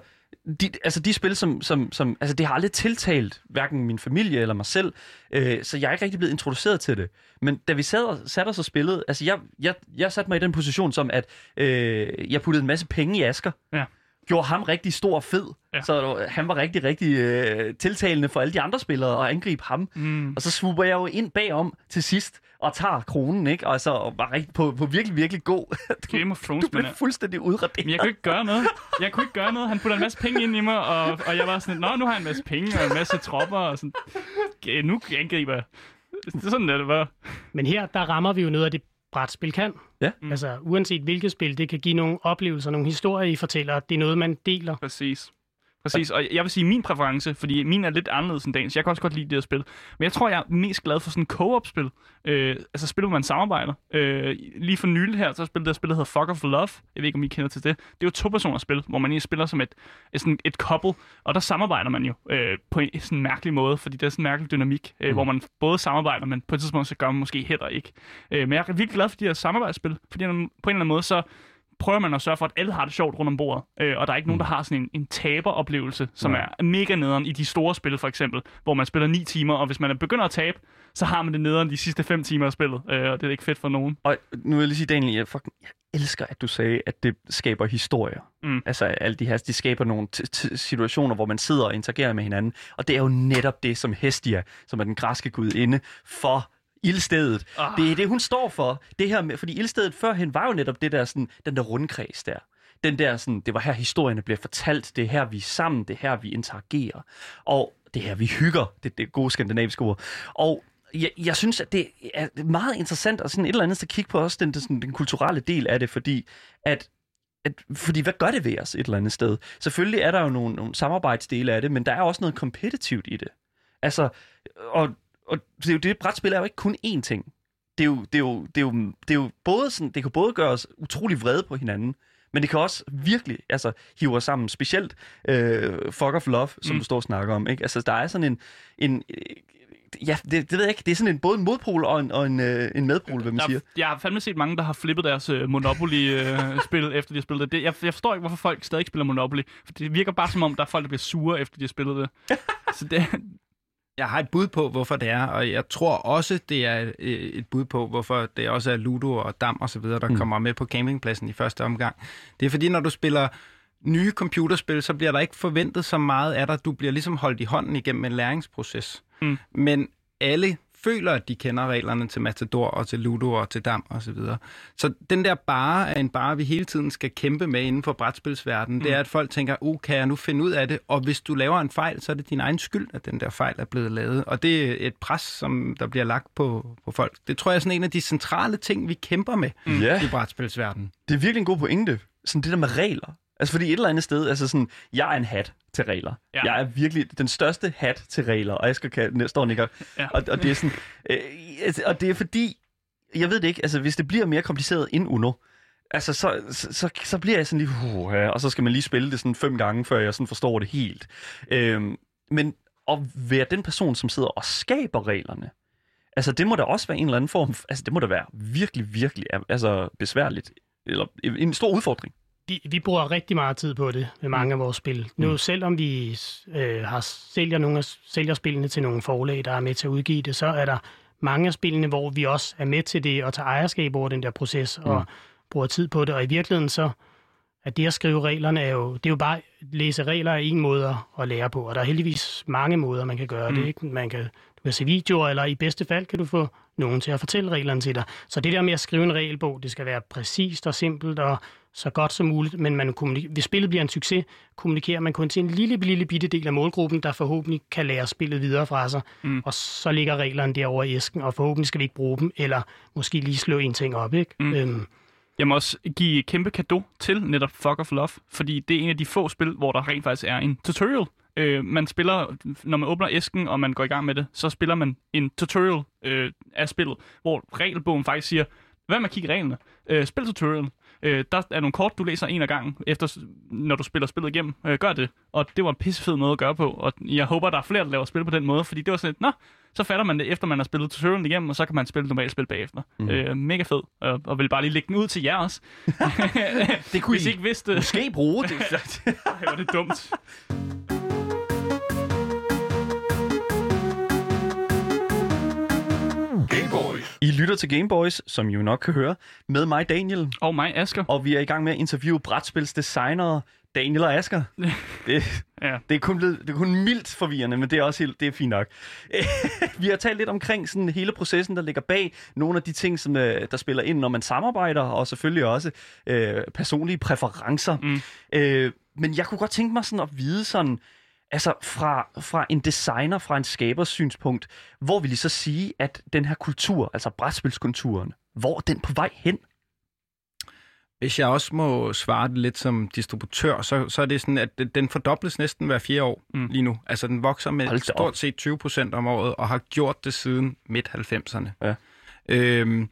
de, altså de spil, som, som, som altså det har aldrig tiltalt hverken min familie eller mig selv, øh, så jeg er ikke rigtig blevet introduceret til det. Men da vi sad og, satte os og spillede, altså jeg, jeg, jeg satte mig i den position som, at øh, jeg puttede en masse penge i Asker, Ja gjorde ham rigtig stor og fed, Ja. så han var rigtig, rigtig øh, tiltalende for alle de andre spillere og angribe ham. Mm. Og så swooper jeg jo ind bagom til sidst og tager kronen, ikke? Og så og var rigtig, på, på virkelig, virkelig god. Du, Game of Thrones, du blev er- fuldstændig udraderet. Men jeg kunne ikke gøre noget. Jeg kunne ikke gøre noget. Han putter en masse penge ind i mig, og, og jeg var sådan, nå, nu har jeg en masse penge og en masse tropper, og sådan, "Okay, nu angriber jeg. Det er sådan, det var. Men her, der rammer vi jo noget af det, brætspil kan. Ja. Mm. Altså, uanset hvilket spil, det kan give nogle oplevelser, nogle historier, I fortæller. Det er noget, man deler. Præcis. Præcis, og jeg vil sige min præference, fordi min er lidt anderledes end dagens. Jeg kan også godt lide det at spille. Men jeg tror, jeg er mest glad for sådan co-op-spil. Øh, altså spil, hvor man samarbejder. Øh, lige for nylig her, så har jeg spillet det spil, der hedder Fuck of Love. Jeg ved ikke, om I kender til det. Det er jo to-personers spil, hvor man egentlig spiller som et, et, sådan et couple, og der samarbejder man jo øh, på en sådan mærkelig måde, fordi det er sådan en mærkelig dynamik, øh, Mm. hvor man både samarbejder, men på et tidspunkt så gør man måske heller ikke. Øh, men jeg er virkelig glad for de her samarbejdsspil, fordi på en eller anden måde så prøver man at sørge for, at alle har det sjovt rundt om bordet. Øh, og der er ikke nogen, der har sådan en, en taberoplevelse, som Nej. er mega nederen i de store spil, for eksempel, hvor man spiller 9 timer, og hvis man begynder at tabe, så har man det nederen de sidste 5 timer af spillet, øh, og det er ikke fedt for nogen. Og nu vil jeg lige sige, Daniel, jeg, fucking, jeg elsker, at du sagde, at det skaber historier. Mm. Altså, alle de her, de skaber nogle situationer, hvor man sidder og interagerer med hinanden. Og det er jo netop det, som Hestia, som er den græske gudinde, for ildstedet. Ah. Det er det, hun står for. Det her med, fordi ildstedet førhen var jo netop det der, sådan, den der rundkreds der. Den der sådan, det var her historierne bliver fortalt, det er her vi er sammen, det er her vi interagerer. Og det er her vi hygger, det, det gode skandinaviske ord. Og jeg, jeg synes, at det er meget interessant og sådan et eller andet at kigge på også den, den, sådan, den kulturelle del af det, fordi at at, fordi hvad gør det ved os et eller andet sted? Selvfølgelig er der jo nogle, nogle samarbejdsdele af det, men der er også noget kompetitivt i det. Altså, og, og det, er jo, det brætspil er jo ikke kun én ting. Det er jo, det er jo, det er jo, det er jo både sådan, det kan både gøre os utrolig vrede på hinanden, men det kan også virkelig altså, hive os sammen. Specielt øh, Fuck of Love, som Mm. du står og snakker om. Ikke? Altså, der er sådan en... en øh, ja, det, det ved jeg ikke. Det er sådan en, både en modpol og en, og en, øh, en medpol, hvad man Der, siger. jeg har fandme set mange, der har flippet deres øh, Monopoly-spil, efter de har spillet det. det jeg, jeg forstår ikke, hvorfor folk stadig spiller Monopoly. For det virker bare som om, der er folk, der bliver sure, efter de har spillet det. Så det, Jeg har et bud på, hvorfor det er, og jeg tror også, det er øh, et bud på, hvorfor det også er Ludo og Dam og så videre, der mm. kommer med på campingpladsen i første omgang. Det er fordi, når du spiller nye computerspil, så bliver der ikke forventet så meget af dig. Du bliver ligesom holdt i hånden igennem en læringsproces. Mm. Men alle føler, at de kender reglerne til Matador og til Ludo og til Dam og så videre. Så den der bare er en bare, vi hele tiden skal kæmpe med inden for brætspilsverdenen. Mm. Det er, at folk tænker, uh, kan jeg nu finde ud af det? Og hvis du laver en fejl, så er det din egen skyld, at den der fejl er blevet lavet. Og det er et pres, som der bliver lagt på, på folk. Det tror jeg er sådan en af de centrale ting, vi kæmper med Mm. I brætspilsverdenen. Det er virkelig en god pointe. Sådan det der med regler. Altså fordi et eller andet sted, altså sådan, jeg er en hat til regler. Ja. Jeg er virkelig den største hat til regler, og jeg skal står nikker. Ja. Og, og det er sådan, øh, altså, og det er fordi, jeg ved det ikke, altså hvis det bliver mere kompliceret end Uno, altså så, så, så, bliver jeg sådan lige, uh, og så skal man lige spille det sådan fem gange, før jeg sådan forstår det helt. Øhm, men at være den person, som sidder og skaber reglerne, altså det må da også være en eller anden form, altså det må da være virkelig, virkelig altså besværligt, eller en stor udfordring. Vi, vi bruger rigtig meget tid på det med mange af vores spil. Nu Mm. selvom vi øh, har sælger nogle af, sælger spillene til nogle forlag, der er med til at udgive det, så er der mange af spillene, hvor vi også er med til det og tager ejerskab over den der proces og Mm. bruger tid på det. Og i virkeligheden så at det at skrive reglerne er jo, det er jo bare at læse regler er en måde at lære på, og der er heldigvis mange måder, man kan gøre Mm. det. Ikke? Man kan, du kan se videoer, eller i bedste fald kan du få nogen til at fortælle reglerne til dig. Så det der med at skrive en regelbog, det skal være præcist og simpelt og så godt som muligt, men man hvis spillet bliver en succes, kommunikerer man kun til en lille, lille bitte del af målgruppen, der forhåbentlig kan lære spillet videre fra sig, Mm. og så ligger reglerne derovre i æsken, og forhåbentlig skal vi ikke bruge dem, eller måske lige slå en ting op, ikke? Mm. Øhm, Jeg må også give et kæmpe kado til netop Fuck of Love, fordi det er en af de få spil, hvor der rent faktisk er en tutorial. Øh, man spiller, når man åbner æsken, og man går i gang med det, så spiller man en tutorial øh, af spillet, hvor regelbogen faktisk siger, hvad med at kigge i reglene? Øh, spil tutorial. Øh, der er nogle kort, du læser en af gangen, efter, når du spiller spillet igennem. Øh, gør det. Og det var en pissefed måde at gøre på, og jeg håber, der er flere, der laver spil på den måde, fordi det var sådan lidt, nå, så fatter man det, efter man har spillet tutorialen igennem, og så kan man spille normalt spil bagefter. Mm. Øh, mega fed, og, og vil bare lige lægge den ud til jer også. Det kunne Hvis I ikke vidste, måske bruge det. Ej, er det dumt. Lytter til Gameboys, som I jo nok kan høre, med mig Daniel, Og mig, Asger. og vi er i gang med at interviewe brætspilsdesignere Daniel og Asger. Det, Ja. det, er kun blevet, det er kun mildt forvirrende, men det er også helt, det er fint nok. vi har talt lidt omkring sådan hele processen, der ligger bag nogle af de ting, som, øh, der spiller ind, når man samarbejder, og selvfølgelig også øh, personlige præferencer. Mm. Øh, men jeg kunne godt tænke mig sådan at vide sådan, altså fra, fra en designer, fra en skabers synspunkt, hvor vil I så sige, at den her kultur, altså brætspilskulturen, hvor er den på vej hen? Hvis jeg også må svare det lidt som distributør, så, så er det sådan, at den- fordobles næsten hver fire år Mm. lige nu. Altså den vokser med stort set 20 procent om året, og har gjort det siden midt-90'erne. Ja. Øhm,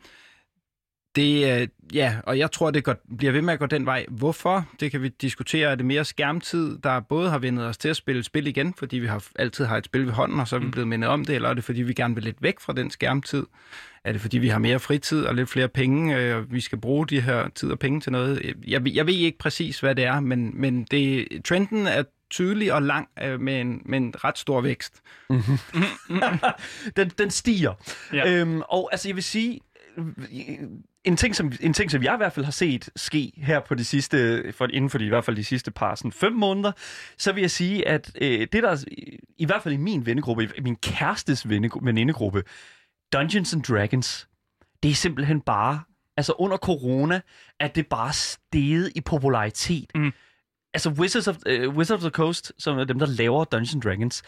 Det, øh, ja, og jeg tror, det går, bliver ved med at gå den vej. Hvorfor? Det kan vi diskutere. Er det mere skærmtid, der både har vendet os til at spille spil igen, fordi vi har altid har et spil ved hånden, og så er vi blevet mindet om det, eller er det fordi, vi gerne vil lidt væk fra den skærmtid? Er det fordi, vi har mere fritid og lidt flere penge, øh, og vi skal bruge de her tid og penge til noget? Jeg, jeg ved ikke præcis, hvad det er, men, men det, trenden er tydelig og lang øh, med, en, med en ret stor vækst. den, den stiger. Ja. Øhm, og altså, jeg vil sige, en ting, som, en ting, som jeg i hvert fald har set ske her på de sidste, for, inden for de, i hvert fald de sidste par sådan fem måneder, så vil jeg sige, at øh, det der, er- i hvert fald i min vennegruppe, i min kærestes venne, venindegruppe, Dungeons and Dragons, det er simpelthen bare, altså under corona, at det bare steget i popularitet. Mm. Altså Wizards of, uh, Wizards of the Coast, som er dem, der laver Dungeons and Dragons,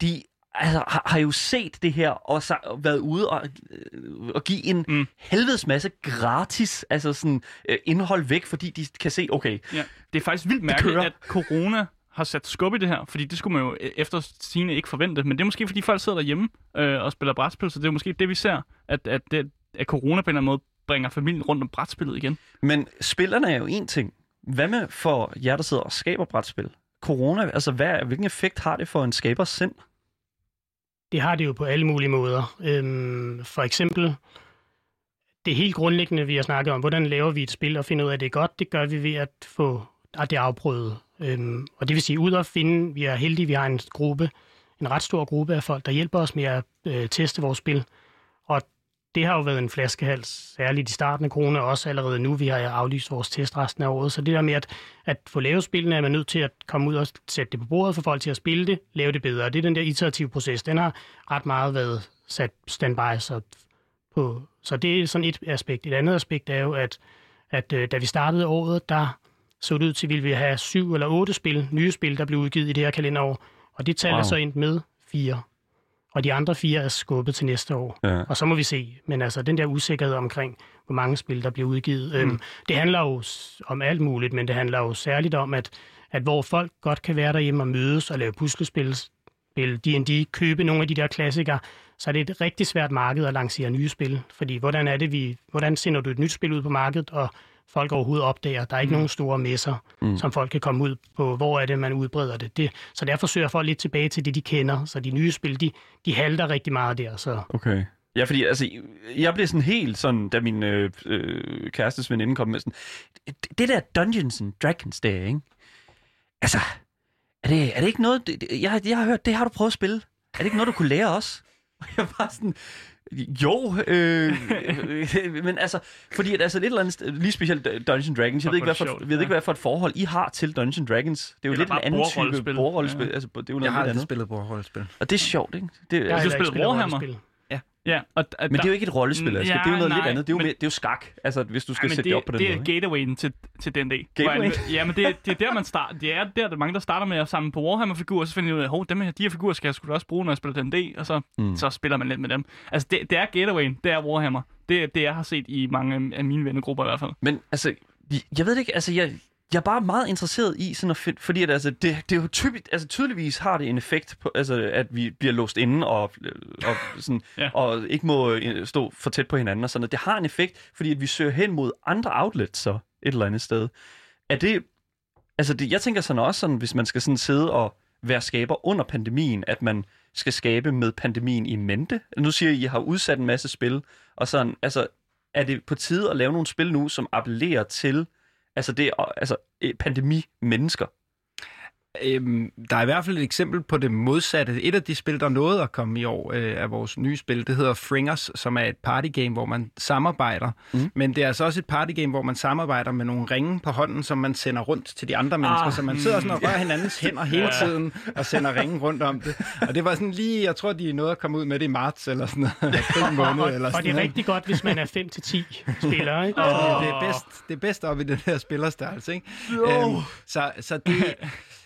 de altså, har, har jo set det her og så, været ude og, øh, og give en Mm. helvedes masse gratis altså sådan, øh, indhold væk, fordi de kan se, okay, Ja. Det er faktisk vildt mærkeligt, at corona har sat skub i det her, fordi det skulle man jo øh, efter sine ikke forvente. Men det er måske, fordi folk sidder derhjemme øh, og spiller brætspil, så det er måske det, vi ser, at, at, det, at corona på en eller anden måde bringer familien rundt om brætspillet igen. Men spillerne er jo en ting. Hvad med for jer, der sidder og skaber brætspil? Corona, altså hvad, hvilken effekt har det for en skabers sind? Det har det jo på alle mulige måder. Øhm, for eksempel, det helt grundlæggende, vi har snakket om, hvordan laver vi et spil og finder ud af, at det er godt, det gør vi ved at få at det afprøvet. Øhm, og det vil sige, ud at finde, vi er heldige, vi har en gruppe, en ret stor gruppe af folk, der hjælper os med at øh, teste vores spil. Og det har jo været en flaskehals, særligt i starten af corona, og også allerede nu. Vi har aflyst vores test resten af året. Så det der med at, at få lavet spillene, er man nødt til at komme ud og sætte det på bordet for folk til at spille det, lave det bedre. Det er den der iterative proces. Den har ret meget været sat standby. Så, på, så det er sådan et aspekt. Et andet aspekt er jo, at, at øh, da vi startede året, der så det ud til, at vi ville have syv eller otte spil, nye spil, der blev udgivet i det her kalenderår. Og det tal wow. Wow. er så endt med fire. Og de andre fire er skubbet til næste år. Ja. Og så må vi se. Men altså, den der usikkerhed omkring, hvor mange spil, der bliver udgivet, mm. øhm, det handler jo om alt muligt, men det handler jo særligt om, at, at hvor folk godt kan være derhjemme og mødes og lave puslespil, spil, D&D, købe nogle af de der klassikere, så er det et rigtig svært marked at lancere nye spil. Fordi hvordan er det, vi, hvordan sender du et nyt spil ud på markedet, og folk overhovedet opdager. Der er ikke mm. nogen store messer, mm. som folk kan komme ud på. Hvor er det, man udbreder det? det? Så derfor søger folk lidt tilbage til det, de kender. Så de nye spil, de, de halter rigtig meget der. Så Okay. Ja, fordi altså, jeg blev sådan helt sådan, da min øh, øh, kærestes veninde kom med sådan, det, der Dungeons and Dragons der, ikke? Altså, er det, er det ikke noget, jeg, jeg har hørt, det har du prøvet at spille. Er det ikke noget, du kunne lære os? Og jeg var sådan, jo, øh, men altså, fordi at, altså et eller andet, sted- lige specielt Dungeons and Dragons, jeg ved ikke, hvad for, jeg ved ikke, hvad for et forhold I har til Dungeons and Dragons. Det er jo Eller lidt en anden type bordrollespil. bordrollespil. Ja. Altså, det er jo Jeg noget har lidt aldrig andet. spillet bordrollespil. Og det er sjovt, ikke? Det, jeg har altså, spillet Warhammer? Ja, og, og Men det er jo ikke et rollespil, altså. Ja, det er jo noget lidt nej, andet. Det er jo, men- mere, det er jo skak, altså, hvis du skal men sætte det, det op på den det er måde. ikke? gatewayen til, til den dag. Gateway? Ja, men det, det er der, man starter. Det er der, der er mange, der starter med at samle på Warhammer-figurer, så finder de ud af, hov, dem her, de her figurer skal jeg sgu da også bruge, når jeg spiller D&D, og så, Mm. mm. så spiller man lidt med dem. Altså, det, det er gatewayen, det er Warhammer. Det er det, jeg har set i mange af- af mine vennegrupper i hvert fald. Men altså, jeg ved det ikke, altså, jeg, jeg er bare meget interesseret i sådan at finde, fordi at, altså, det, det er jo typisk, altså tydeligvis har det en effekt på, altså, at vi bliver låst inde og, og, sådan, Ja. og ikke må øh, stå for tæt på hinanden og sådan noget. Det har en effekt, fordi at vi søger hen mod andre outlets så et eller andet sted. Er det, altså det, jeg tænker sådan også sådan, hvis man skal sådan sidde og være skaber under pandemien, at man skal skabe med pandemien i mente. Nu siger I, at I har udsat en masse spil, og sådan, altså, er det på tide at lave nogle spil nu, som appellerer til altså det, altså pandemi-mennesker? Øhm, der er i hvert fald et eksempel på det modsatte. Et af de spil, der nåede at komme i år, øh, er vores nye spil. Det hedder Fringers, som er et partygame, hvor man samarbejder. Mm. Men det er altså også et partygame, hvor man samarbejder med nogle ringe på hånden, som man sender rundt til de andre mennesker. Ah, så man sidder sådan og rører hinandens hænder hele tiden og sender ringen rundt om det. Og det var sådan lige, jeg tror, de nåede at komme ud med det i marts eller sådan noget. Måned eller Og sådan det er rigtig godt, hvis man er 5-10 spillere. Ikke? Det, det, er bedst, det er bedst op i den her spillerstørrelse, ikke? Øhm, så, så det...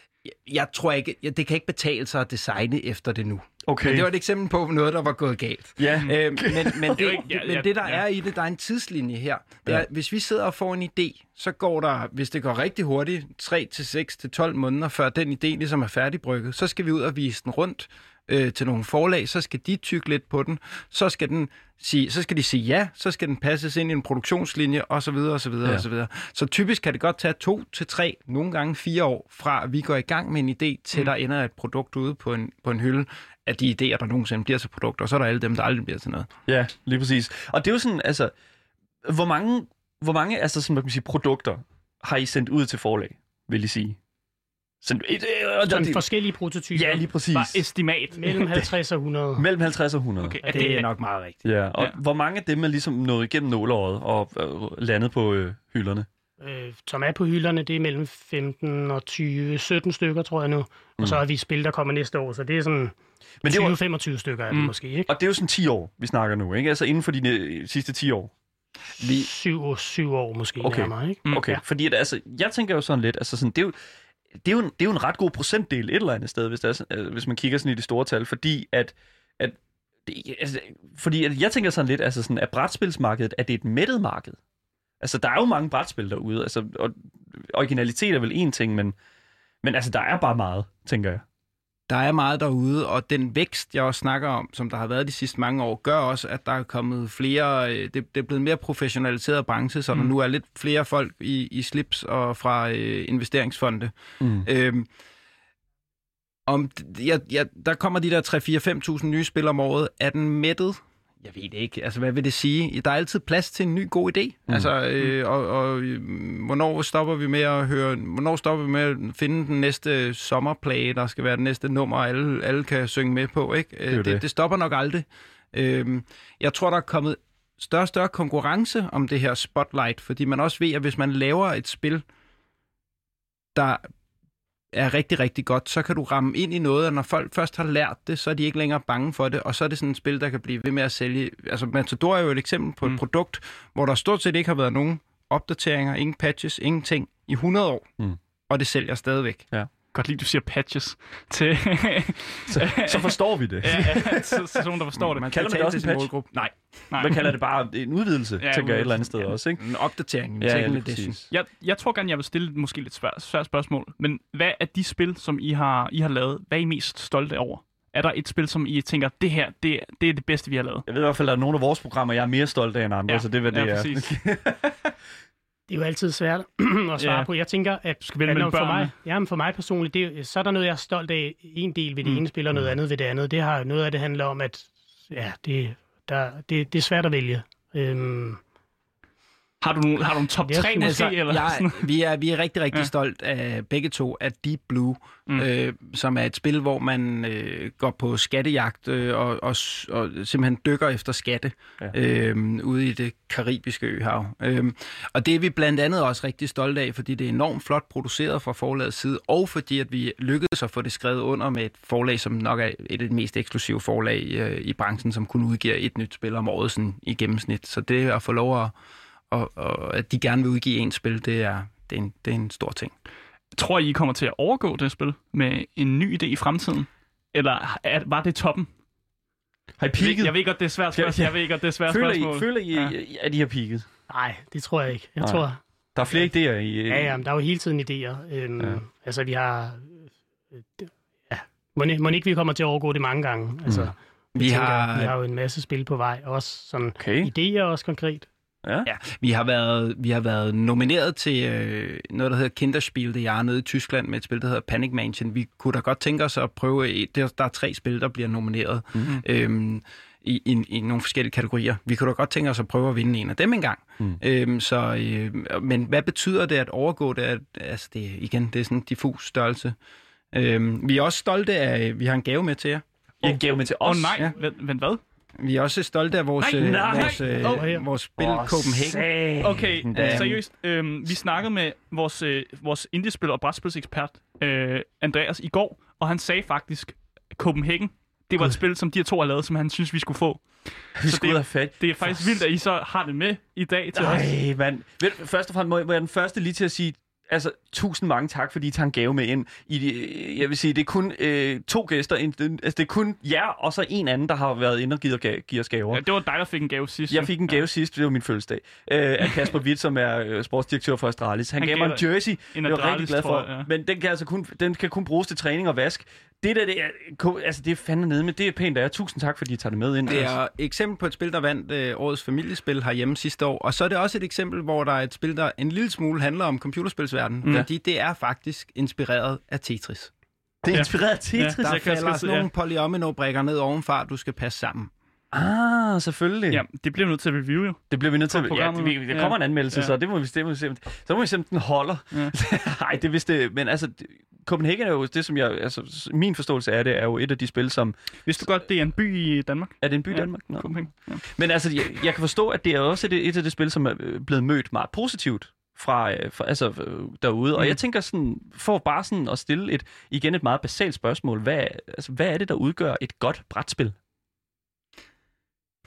Jeg tror ikke, ja, det kan ikke betale sig at designe efter det nu. Okay. Men det var et eksempel på noget, der var gået galt. Ja. Øh, men men, det, ja, men det, der ja. er i det, der er en tidslinje her. Det er, Ja. Hvis vi sidder og får en idé, så går der, hvis det går rigtig hurtigt, 3 til 6 til 12 måneder, før den idé ligesom er færdigbrygget. Så skal vi ud og vise den rundt øh, til nogle forlag, så skal de tykke lidt på den, så skal, den sige, så skal de sige ja, så skal den passes ind i en produktionslinje, og så videre, og så videre, Ja. og så videre. Så typisk kan det godt tage to til tre, nogle gange fire år, fra at vi går i gang med en idé, til Mm. der ender et produkt ude på en, på en hylde, af de idéer, der nogensinde bliver til produkter, og så er der alle dem, der aldrig bliver til noget. Ja, lige præcis. Og det er jo sådan, altså, hvor mange, hvor mange altså, sådan, hvad kan man sige, produkter har I sendt ud til forlag, vil I sige? Sendt, et, øh, Sådan det- forskellige prototyper. ja, lige præcis. Bare estimat. Mellem 50 og 100. Mellem 50 og 100. Okay, er Det er det, nok meget rigtigt. Ja, og Ja. hvor mange af dem er ligesom nået igennem nåleåret og øh, landet på øh, hylderne? øh, som er på hylderne, det er mellem 15 og 20, 17 stykker, tror jeg nu. Og så har vi spil, der kommer næste år, så det er sådan Men det var, 20-25 stykker af dem Mm. måske, ikke? og det er jo sådan 10 år, vi snakker nu, ikke? Altså inden for de øh, sidste 10 år. Vi... 7, 7 år måske Okay. nærmere, ikke? Mm, Okay, ja. fordi at, altså, jeg tænker jo sådan lidt, altså sådan, det er jo, det er jo, en, det er jo en ret god procentdel et eller andet sted, hvis, det er, øh, hvis man kigger sådan i de store tal, fordi at, at det, altså, fordi at jeg tænker sådan lidt, altså sådan, at brætspilsmarkedet, at det er et mættet marked. Altså, der er jo mange brætspil derude, altså, og originalitet er vel en ting, men, men altså, der er bare meget, tænker jeg. Der er meget derude, og den vækst, jeg også snakker om, som der har været de sidste mange år, gør også, at der er kommet flere, øh, det, det er blevet mere professionaliseret branche, så mm. der nu er lidt flere folk i, i slips og fra øh, investeringsfonde. Mm. Øhm, om, jeg, jeg, der kommer de der 3-4-5.000 nye spil om året. Er den mættet? Jeg ved det ikke. Altså, hvad vil det sige? Der er altid plads til en ny god idé. Mm. Altså, øh, og, og øh, hvornår stopper vi med at høre, hvornår stopper vi med at finde den næste sommerplage, der skal være den næste nummer, alle, alle kan synge med på, ikke? Øh, jo det, det. det. det stopper nok aldrig. Øhm, jeg tror, der er kommet større og større konkurrence om det her spotlight, fordi man også ved, at hvis man laver et spil, der er rigtig, rigtig godt, så kan du ramme ind i noget, og når folk først har lært det, så er de ikke længere bange for det, og så er det sådan et spil, der kan blive ved med at sælge. Altså, Matador er jo et eksempel på et Mm. produkt, hvor der stort set ikke har været nogen opdateringer, ingen patches, ingenting i 100 år, Mm. og det sælger stadigvæk. Godt lide, du siger patches til... Så, så forstår vi det. ja, ja, så, så nogen, der forstår det. Man Kalder det også en patch? målgruppe. Nej, Nej. Man kalder det bare en udvidelse, Ja, ja, tænker jeg et eller andet sted udvidelse. også, ikke? en opdatering, en Ja, ja, edition. Jeg, jeg tror gerne, jeg vil stille måske lidt svært, svært spørgsmål. Men hvad er de spil, som I har, I har lavet, hvad er I mest stolte over? Er der et spil, som I tænker, det her, det, det er det bedste, vi har lavet? Jeg ved i hvert fald, at der er nogle af vores programmer, jeg er mere stolt af end andre, Ja, så det hvad det ja, præcis. Det er jo altid svært at svare Ja. på. Jeg tænker, at, skal at for, børnene. mig, jamen for mig personligt, det, så er der noget, jeg er stolt af. En del ved det Mm. ene spil, og noget andet ved det andet. Det har noget af det handler om, at ja, det, der, det, det er svært at vælge. Øhm, Har du, nogle- har du en top Det er 3 sådan, måske? Altså, eller jeg, sådan? vi, er, vi er rigtig, rigtig Ja. stolt af begge to af Deep Blue, Mm. øh, som er et spil, hvor man øh, går på skattejagt øh, og, og, og simpelthen dykker efter skatte ja. øh, ude i det karibiske øhav. Øh, og det er vi blandt andet også rigtig stolte af, fordi det er enormt flot produceret fra forlagets side, og fordi at vi lykkedes at få det skrevet under med et forlag, som nok er et af de mest eksklusive forlag øh, i branchen, som kun udgiver et nyt spil om året sådan, i gennemsnit. Så det at få lov at og, og at de gerne vil udgive en spil, det er, det er, en, det er en stor ting. Tror I, I kommer til at overgå det spil med en ny idé i fremtiden? Eller er, var det toppen? Har I Jeg ved, peaked? jeg ved godt, det er svært spørgsmål. Jeg ved godt, det er svært Føler spørgsmål. I, føler I, Ja. at I har peaked? nej, det tror jeg ikke. Jeg Nej. tror, Der er flere idéer i... ja, ja, men der er jo hele tiden idéer. Øhm, Ja. Altså, vi har... Det- ja, må, må ikke vi kommer til at overgå det mange gange. Altså, Mm. vi, Vi tænker, har- vi har jo en masse spil på vej, også sådan Okay. idéer også konkret. Ja. Ja, vi har været, vi har været nomineret til øh, noget, der hedder Kinderspiel, det er nede i Tyskland med et spil, der hedder Panic Mansion. Vi kunne da godt tænke os at prøve, et, der, der er tre spil, der bliver nomineret mm. øhm, i, i, i nogle forskellige kategorier. Vi kunne da godt tænke os at prøve at vinde en af dem engang. Mm. Øhm, så, øh, men hvad betyder det at overgå det? At, altså det igen, det er sådan en diffus størrelse. Øhm, vi er også stolte af, vi har en gave med til jer. I gav med til Åh os. oh, nej, Ja. ja. men hvad? Vi er også stolte af vores, Nej, øh, nej. vores, Åh. vores spil Åh, Copenhagen. Okay, da. seriøst. Øhm, vi snakkede med vores, øh, vores indiespil- og brætspilsekspert, øh, Andreas, i går, og han sagde faktisk, Copenhagen, det var et spil, som de her to har lavet, som han synes, vi skulle få. Vi Så skulle det- have fat. Det er faktisk vildt, at I så har det med i dag til os. Nej, mand. Først og fremmest må, må jeg den første lige til at sige, altså, tusind mange tak, fordi I tager en gave med ind. I, de- jeg vil sige, det er kun øh, to gæster. En, altså, det er kun jer, og så en anden, der har været inde og givet, ga- os gaver. Ja, det var dig, der fik en gave sidst. Jeg fik en gave ja. sidst, det var min fødselsdag, øh, af Kasper Witt, som er øh, sportsdirektør for Astralis. Han, Han gav mig en jersey, en det var jeg rigtig glad for. trøje, ja. Men den kan, altså kun, den kan kun bruges til træning og vask. Det der, det er, altså, det er fandme nede, men det er pænt af jer. Tusind tak, fordi I tager det med ind. Det altså. er et eksempel på et spil, der vandt øh, årets familiespil herhjemme sidste år. Og så er det også et eksempel, hvor der er et spil, der en lille smule handler om computerspilsverdenen. Mm. Fordi det er faktisk inspireret af Tetris. det er Ja. inspireret af Tetris. Ja. Ja. Der jeg falder også- nogle polyomino-brikker ned ovenfra, du skal passe sammen. Ah, selvfølgelig. Ja, det bliver vi nødt til at review jo. Det bliver vi nødt til. På Ja, det, vi- der Ja. kommer en anmeldelse, Ja. så det må vi, se. Så må vi se, om den holder. Ja. Nej, det vidste det. Men altså, det- Copenhagen er jo det, som jeg... Altså, min forståelse af det er jo et af de spil, som... Vidste du godt, det er en by i Danmark? Er det en by i Ja, Danmark? Nå. Copenhagen. Ja. Men altså, jeg, jeg kan forstå, at det er også et, et af de spil, som er øh, blevet mødt meget positivt fra, øh, fra altså, øh, derude. Og Mm. jeg tænker sådan, for bare sådan at stille et, igen et meget basalt spørgsmål. Hvad, altså, hvad er det, der udgør et godt brætspil?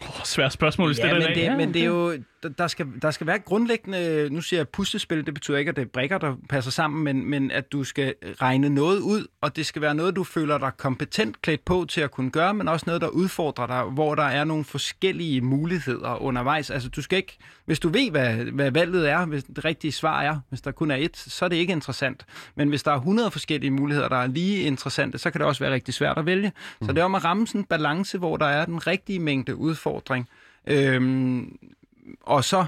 Oh, svært spørgsmål, hvis Ja, det er men, det, Ja, men det er jo, der- skal, der skal være grundlæggende, nu siger jeg puslespil, det betyder ikke, at det er brikker, der passer sammen, men, men at du skal regne noget ud, og det skal være noget, du føler dig kompetent klædt på til at kunne gøre, men også noget, der udfordrer dig, hvor der er nogle forskellige muligheder undervejs. Altså du skal ikke, hvis du ved, hvad, hvad valget er, hvis det rigtige svar er, hvis der kun er et, så er det ikke interessant. Men hvis der er 100 forskellige muligheder, der er lige interessante, så kan det også være rigtig svært at vælge. Så det er om at ramme sådan en balance, hvor der er den rigtige mængde udfordring. Øhm, og så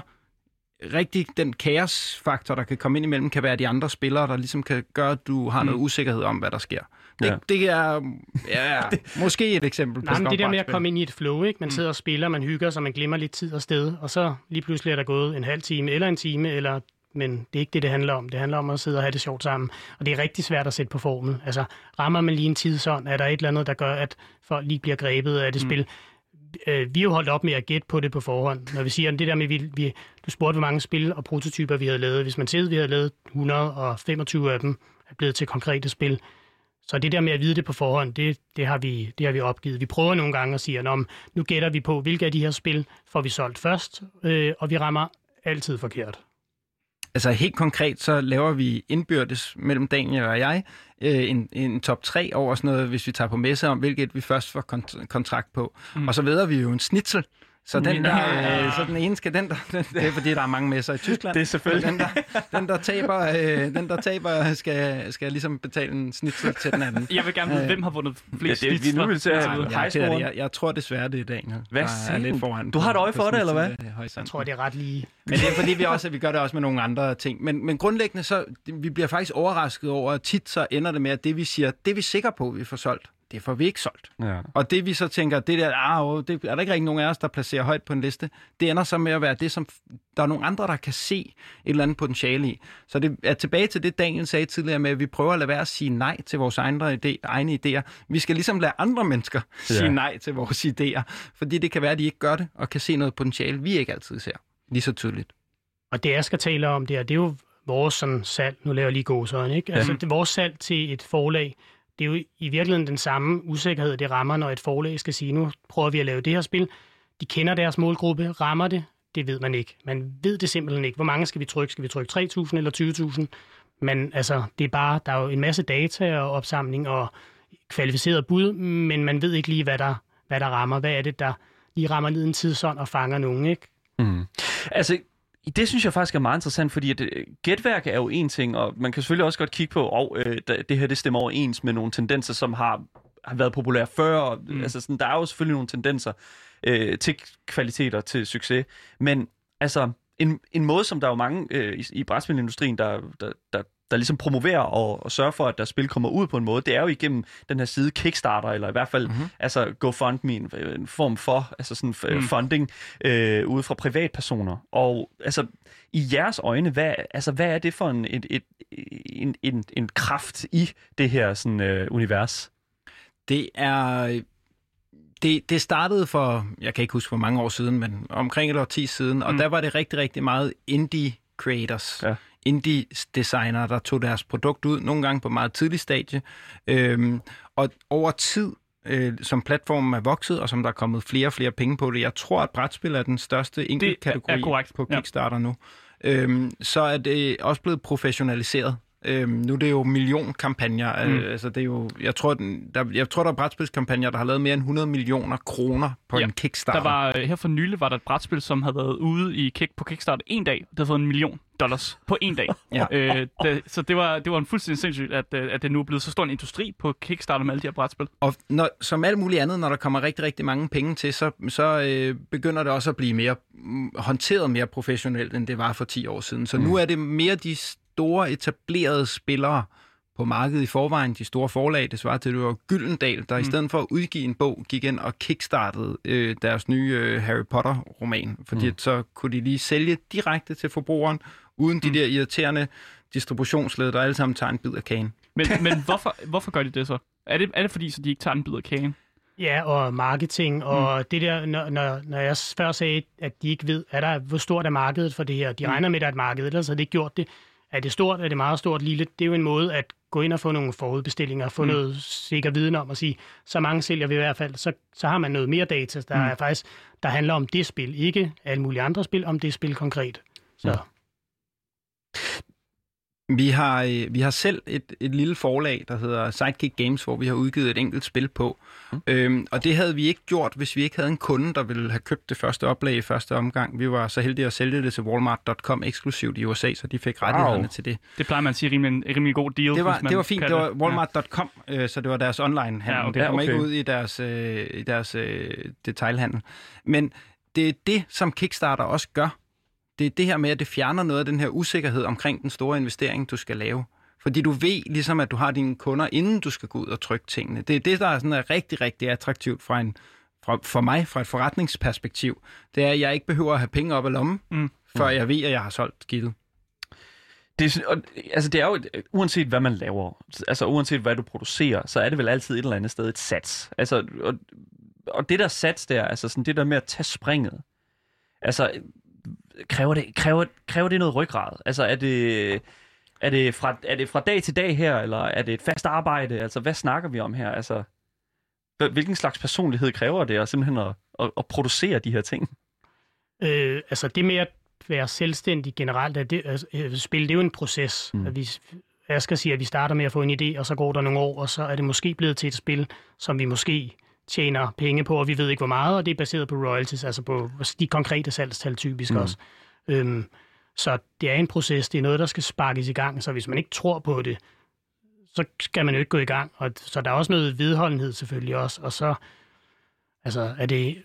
rigtig den kaosfaktor, der kan komme ind imellem, kan være de andre spillere, der ligesom kan gøre, at du har noget usikkerhed om, hvad der sker. Det, Ja. det er ja, måske et eksempel på Nej, men sådan det der med at komme ind i et flow, ikke? Man sidder og spiller, man hygger sig, man glemmer lidt tid og sted, og så lige pludselig er der gået en halv time eller en time, eller men det er ikke det, det handler om. Det handler om at sidde og have det sjovt sammen. Og det er rigtig svært at sætte på formel. Altså, rammer man lige en tidsånd, er der et eller andet, der gør, at folk lige bliver grebet af det mm. spil. Øh, vi er jo holdt op med at gætte på det på forhånd. Når vi siger, at det der med, vi, vi, du spurgte, hvor mange spil og prototyper vi havde lavet. Hvis man siger, at vi havde lavet 125 af dem, er blevet til konkrete spil, så det der med at vide det på forhånd, det, det, har, vi, det har vi opgivet. Vi prøver nogle gange at sige, at nu gætter vi på, hvilke af de her spil får vi solgt først, øh, og vi rammer altid forkert. Altså helt konkret, så laver vi indbyrdes mellem Daniel og jeg øh, en, en top 3 over sådan noget, hvis vi tager på messe om, hvilket vi først får kont- kontrakt på. Mm. Og så ved vi jo en snitsel. Så den der, øh, så den ene skal den der, den, det er fordi, der er mange messer i Tyskland. Det er selvfølgelig. Den der, den der taber, øh, den der taber skal, skal ligesom betale en snitsel til den anden. Jeg vil gerne vide, hvem har vundet flest Ja, det- vi er snitsler? nu nødt til at- ja. Jeg, jeg, jeg, jeg tror desværre, det er Daniel, Hvad er lidt du? foran. Du har et øje for det, eller hvad? Jeg tror, det er ret lige. Men det er fordi, vi også vi gør det også med nogle andre ting. Men, men grundlæggende, så vi bliver faktisk overrasket over, at tit så ender det med, at det vi siger, det er vi sikre på, at vi får solgt, det får vi ikke solgt. Ja. Og det vi så tænker, det der, ah, åh, det er der ikke rigtig nogen af os, der placerer højt på en liste, det ender så med at være det, som der er nogle andre, der kan se et eller andet potentiale i. Så det er tilbage til det, Daniel sagde tidligere med, at vi prøver at lade være at sige nej til vores egne, idé, egne idéer. Vi skal ligesom lade andre mennesker Ja. sige nej til vores idéer, fordi det kan være, at de ikke gør det, og kan se noget potentiale, vi ikke altid ser lige så tydeligt. Og det, jeg skal tale om, det er, det er jo vores sådan, salg. Nu laver jeg lige gåsøjne, ikke? Altså, det, vores salg til et forlag, det er jo i virkeligheden den samme usikkerhed, det rammer, når et forlag skal sige, nu prøver vi at lave det her spil. De kender deres målgruppe, rammer det, det ved man ikke. Man ved det simpelthen ikke. Hvor mange skal vi trykke? Skal vi trykke 3.000 eller 20.000? Men altså, det er bare, der er jo en masse data og opsamling og kvalificeret bud, men man ved ikke lige, hvad der, hvad der rammer. Hvad er det, der lige rammer ned en tidsånd og fanger nogen, ikke? Mm. Altså, det synes jeg faktisk er meget interessant, fordi at, øh, gætværk er jo en ting, og man kan selvfølgelig også godt kigge på, og øh, det her det stemmer overens med nogle tendenser, som har, har været populære før. Og, mm. Altså, sådan, der er jo selvfølgelig nogle tendenser øh, til kvaliteter, til succes. Men altså, en, en måde, som der er jo mange øh, i, i brætspillindustrien, der, der, der, der ligesom promoverer og, og sørger for, at der spil kommer ud på en måde, det er jo igennem den her side Kickstarter, eller i hvert fald mm-hmm. altså GoFundMe, en, en form for altså sådan, mm. funding øh, ude fra privatpersoner. Og altså, i jeres øjne, hvad, altså, hvad er det for en, et, et, en, en, en kraft i det her sådan, øh, univers? Det er... Det, det startede for, jeg kan ikke huske hvor mange år siden, men omkring et år 10 siden, og Mm. der var det rigtig, rigtig meget indie creators, Ja. Indie designere, der tog deres produkt ud, nogle gange på meget tidlig stadie. Øhm, og over tid, øh, som platformen er vokset, og som der er kommet flere og flere penge på det, jeg tror, at brætspil er den største enkeltkategori korrekt, på ja. Kickstarter nu. øhm, så er det også blevet professionaliseret. Øhm, nu er det jo millionkampagner. Mm. Øh, altså det er jo, jeg tror, den, der, jeg tror, der er brætspilskampagner, der har lavet mere end 100 millioner kroner på Ja, en Kickstarter. Der var, øh, her for nylig var der et brætspil, som havde været ude i kick på Kickstarter en dag. Det havde fået en million dollars på en dag. Ja. øh, det, så det var, det var en fuldstændig sindssygt, at, øh, at det nu er blevet så stor en industri på Kickstarter med alle de her brætspil. Og når, som alt muligt andet, når der kommer rigtig, rigtig mange penge til, så, så øh, begynder det også at blive mere mm, håndteret mere professionelt, end det var for 10 år siden. Så mm. nu er det mere de store etablerede spillere på markedet i forvejen, de store forlag, det svarer til, at det var Gyldendal, der mm. i stedet for at udgive en bog, gik ind og kickstartede øh, deres nye øh, Harry Potter-roman. Fordi mm. så kunne de lige sælge direkte til forbrugeren, uden de der irriterende distributionsled, der alle sammen tager en bid af kagen. Men, men hvorfor, hvorfor gør de det så? Er det, er det fordi, så de ikke tager en bid af kagen? Ja, og marketing, og mm. det der, når, når, når jeg før sagde, at de ikke ved, er der, hvor stort er markedet for det her. De Mm. regner med, at der er et marked, ellers har de ikke gjort det. Er det stort, er det meget stort, lille? Det er jo en måde at gå ind og få nogle forudbestillinger, få Mm. mm. noget sikker viden om at sige, så mange sælger vi i hvert fald, så, så har man noget mere data, der Mm. mm. er faktisk, der handler om det spil, ikke alle mulige andre spil, om det spil konkret. Så Mm. Vi har, øh, vi har selv et, et lille forlag, der hedder Sidekick Games, hvor vi har udgivet et enkelt spil på. Mm. Øhm, og det havde vi ikke gjort, hvis vi ikke havde en kunde, der ville have købt det første oplag i første omgang. Vi var så heldige at sælge det til Walmart.com eksklusivt i USA, så de fik rettighederne Wow. til det. Det plejer man at sige rimelig, en rimelig god deal. Det var, det var fint. Det var Walmart.com, øh, så det var deres online-handel. Ja, okay. Det okay. ikke ud i deres, øh, i deres øh, detailhandel. Men det er det, som Kickstarter også gør. Det er det her med, at det fjerner noget af den her usikkerhed omkring den store investering, du skal lave. Fordi du ved ligesom, at du har dine kunder, inden du skal gå ud og trykke tingene. Det er det, der er, sådan, er rigtig, rigtig attraktivt fra en, fra, for mig fra et forretningsperspektiv. Det er, at jeg ikke behøver at have penge op af lommen, Mm. før jeg ved, at jeg har solgt skidtet. Det og, altså det er jo, et, uanset hvad man laver, altså uanset hvad du producerer, så er det vel altid et eller andet sted et sats. Altså, og, og det der sats der, altså sådan det der med at tage springet, altså kræver det, kræver, kræver det noget ryggrad? Altså er det, er, det fra, er det fra dag til dag her, eller er det et fast arbejde? Altså hvad snakker vi om her? Altså, hvil- hvilken slags personlighed kræver det at simpelthen at, at, at producere de her ting? Øh, altså det med at være selvstændig generelt, at det, altså, øh, spil, det er jo en proces. Mm. At vi, Asger siger, at vi starter med at få en idé, og så går der nogle år, og så er det måske blevet til et spil, som vi måske tjener penge på, og vi ved ikke hvor meget, og det er baseret på royalties, altså på de konkrete salgstal typisk Mm. også. Øhm, så det er en proces, det er noget, der skal sparkes i gang, så hvis man ikke tror på det, så skal man jo ikke gå i gang. Og, så der er også noget vedholdenhed selvfølgelig også, og så altså, er det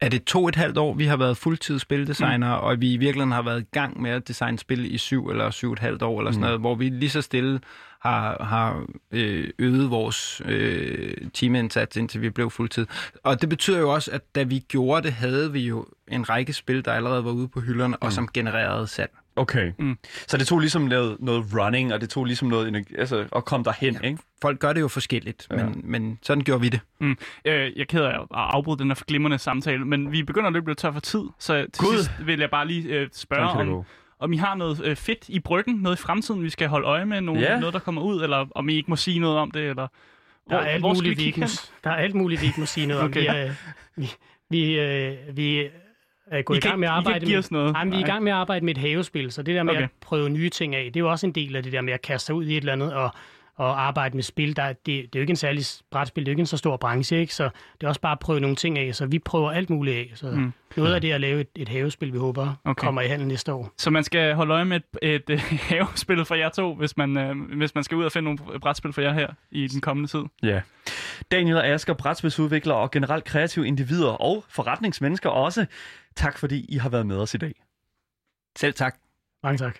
er det to og et halvt år, vi har været fuldtids spildesigner, mm. og vi i virkeligheden har været i gang med at designe spil i syv eller syv og et halvt år, eller sådan Mm. noget, hvor vi lige så stille har, har øh, øget vores øh, timeindsats, indtil vi blev fuldtid. Og det betyder jo også, at da vi gjorde det, havde vi jo en række spil, der allerede var ude på hylderne, mm. og som genererede salg. Okay. Mm. Så det tog ligesom noget, noget running, og det tog ligesom noget energi, altså at komme derhen, ja. ikke? Folk gør det jo forskelligt, Ja. ja. men, men sådan gjorde vi det. Øh, jeg er ked af at afbryde den her glimrende samtale, men vi begynder at løbe lidt tør for tid, så til Gud. sidst vil jeg bare lige øh, spørge, om. Om I har noget øh, fedt i bryggen, noget i fremtiden, vi skal holde øje med, noget, Ja. noget der kommer ud, eller om I ikke må sige noget om det, eller Der er, alt hvor muligt, vi ikke må, der er alt muligt, vi ikke må sige noget om. Okay. Vi, er, vi, vi, øh, vi er gået I i gang med at arbejde med... noget? Nej, men vi er i gang med at arbejde med et havespil, så det der med okay. at prøve nye ting af, det er jo også en del af det der med at kaste sig ud i et eller andet og, og arbejde med spil. Der, er- det, det er jo ikke en særlig brætspil, det er jo ikke en så stor branche, ikke? så det er også bare at prøve nogle ting af, så vi prøver alt muligt af. Så Mm. noget af det at lave et, et havespil, vi håber Okay. kommer i handel næste år. Så man skal holde øje med et, et, et havespil for jer to, hvis man, øh, hvis man skal ud og finde nogle brætspil for jer her i den kommende tid. Ja. Daniel og Asger, brætspilsudviklere og generelt kreative individer og forretningsmennesker også. Tak fordi I har været med os i dag. Selv tak. Mange tak.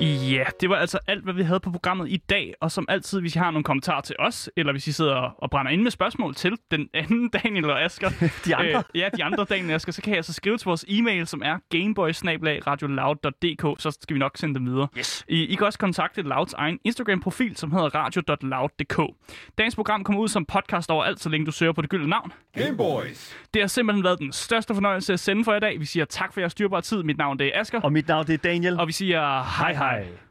Ja, det var altså alt, hvad vi havde på programmet i dag. Og som altid, hvis I har nogle kommentarer til os, eller hvis I sidder og brænder ind med spørgsmål til den anden Daniel og Asger, De andre? Øh, ja, de andre Daniel og Asger, så kan jeg altså skrive til vores e-mail, som er gameboy så skal vi nok sende dem videre. Yes. I, I kan også kontakte Louds egen Instagram-profil, som hedder radio.loud.dk. Dagens program kommer ud som podcast overalt, så længe du søger på det gyldne navn. Gameboys. Det har simpelthen været den største fornøjelse at sende for i dag. Vi siger tak for jeres dyrbare tid. Mit navn det er Asger. Og mit navn det er Daniel. Og vi siger hej hej. Hej.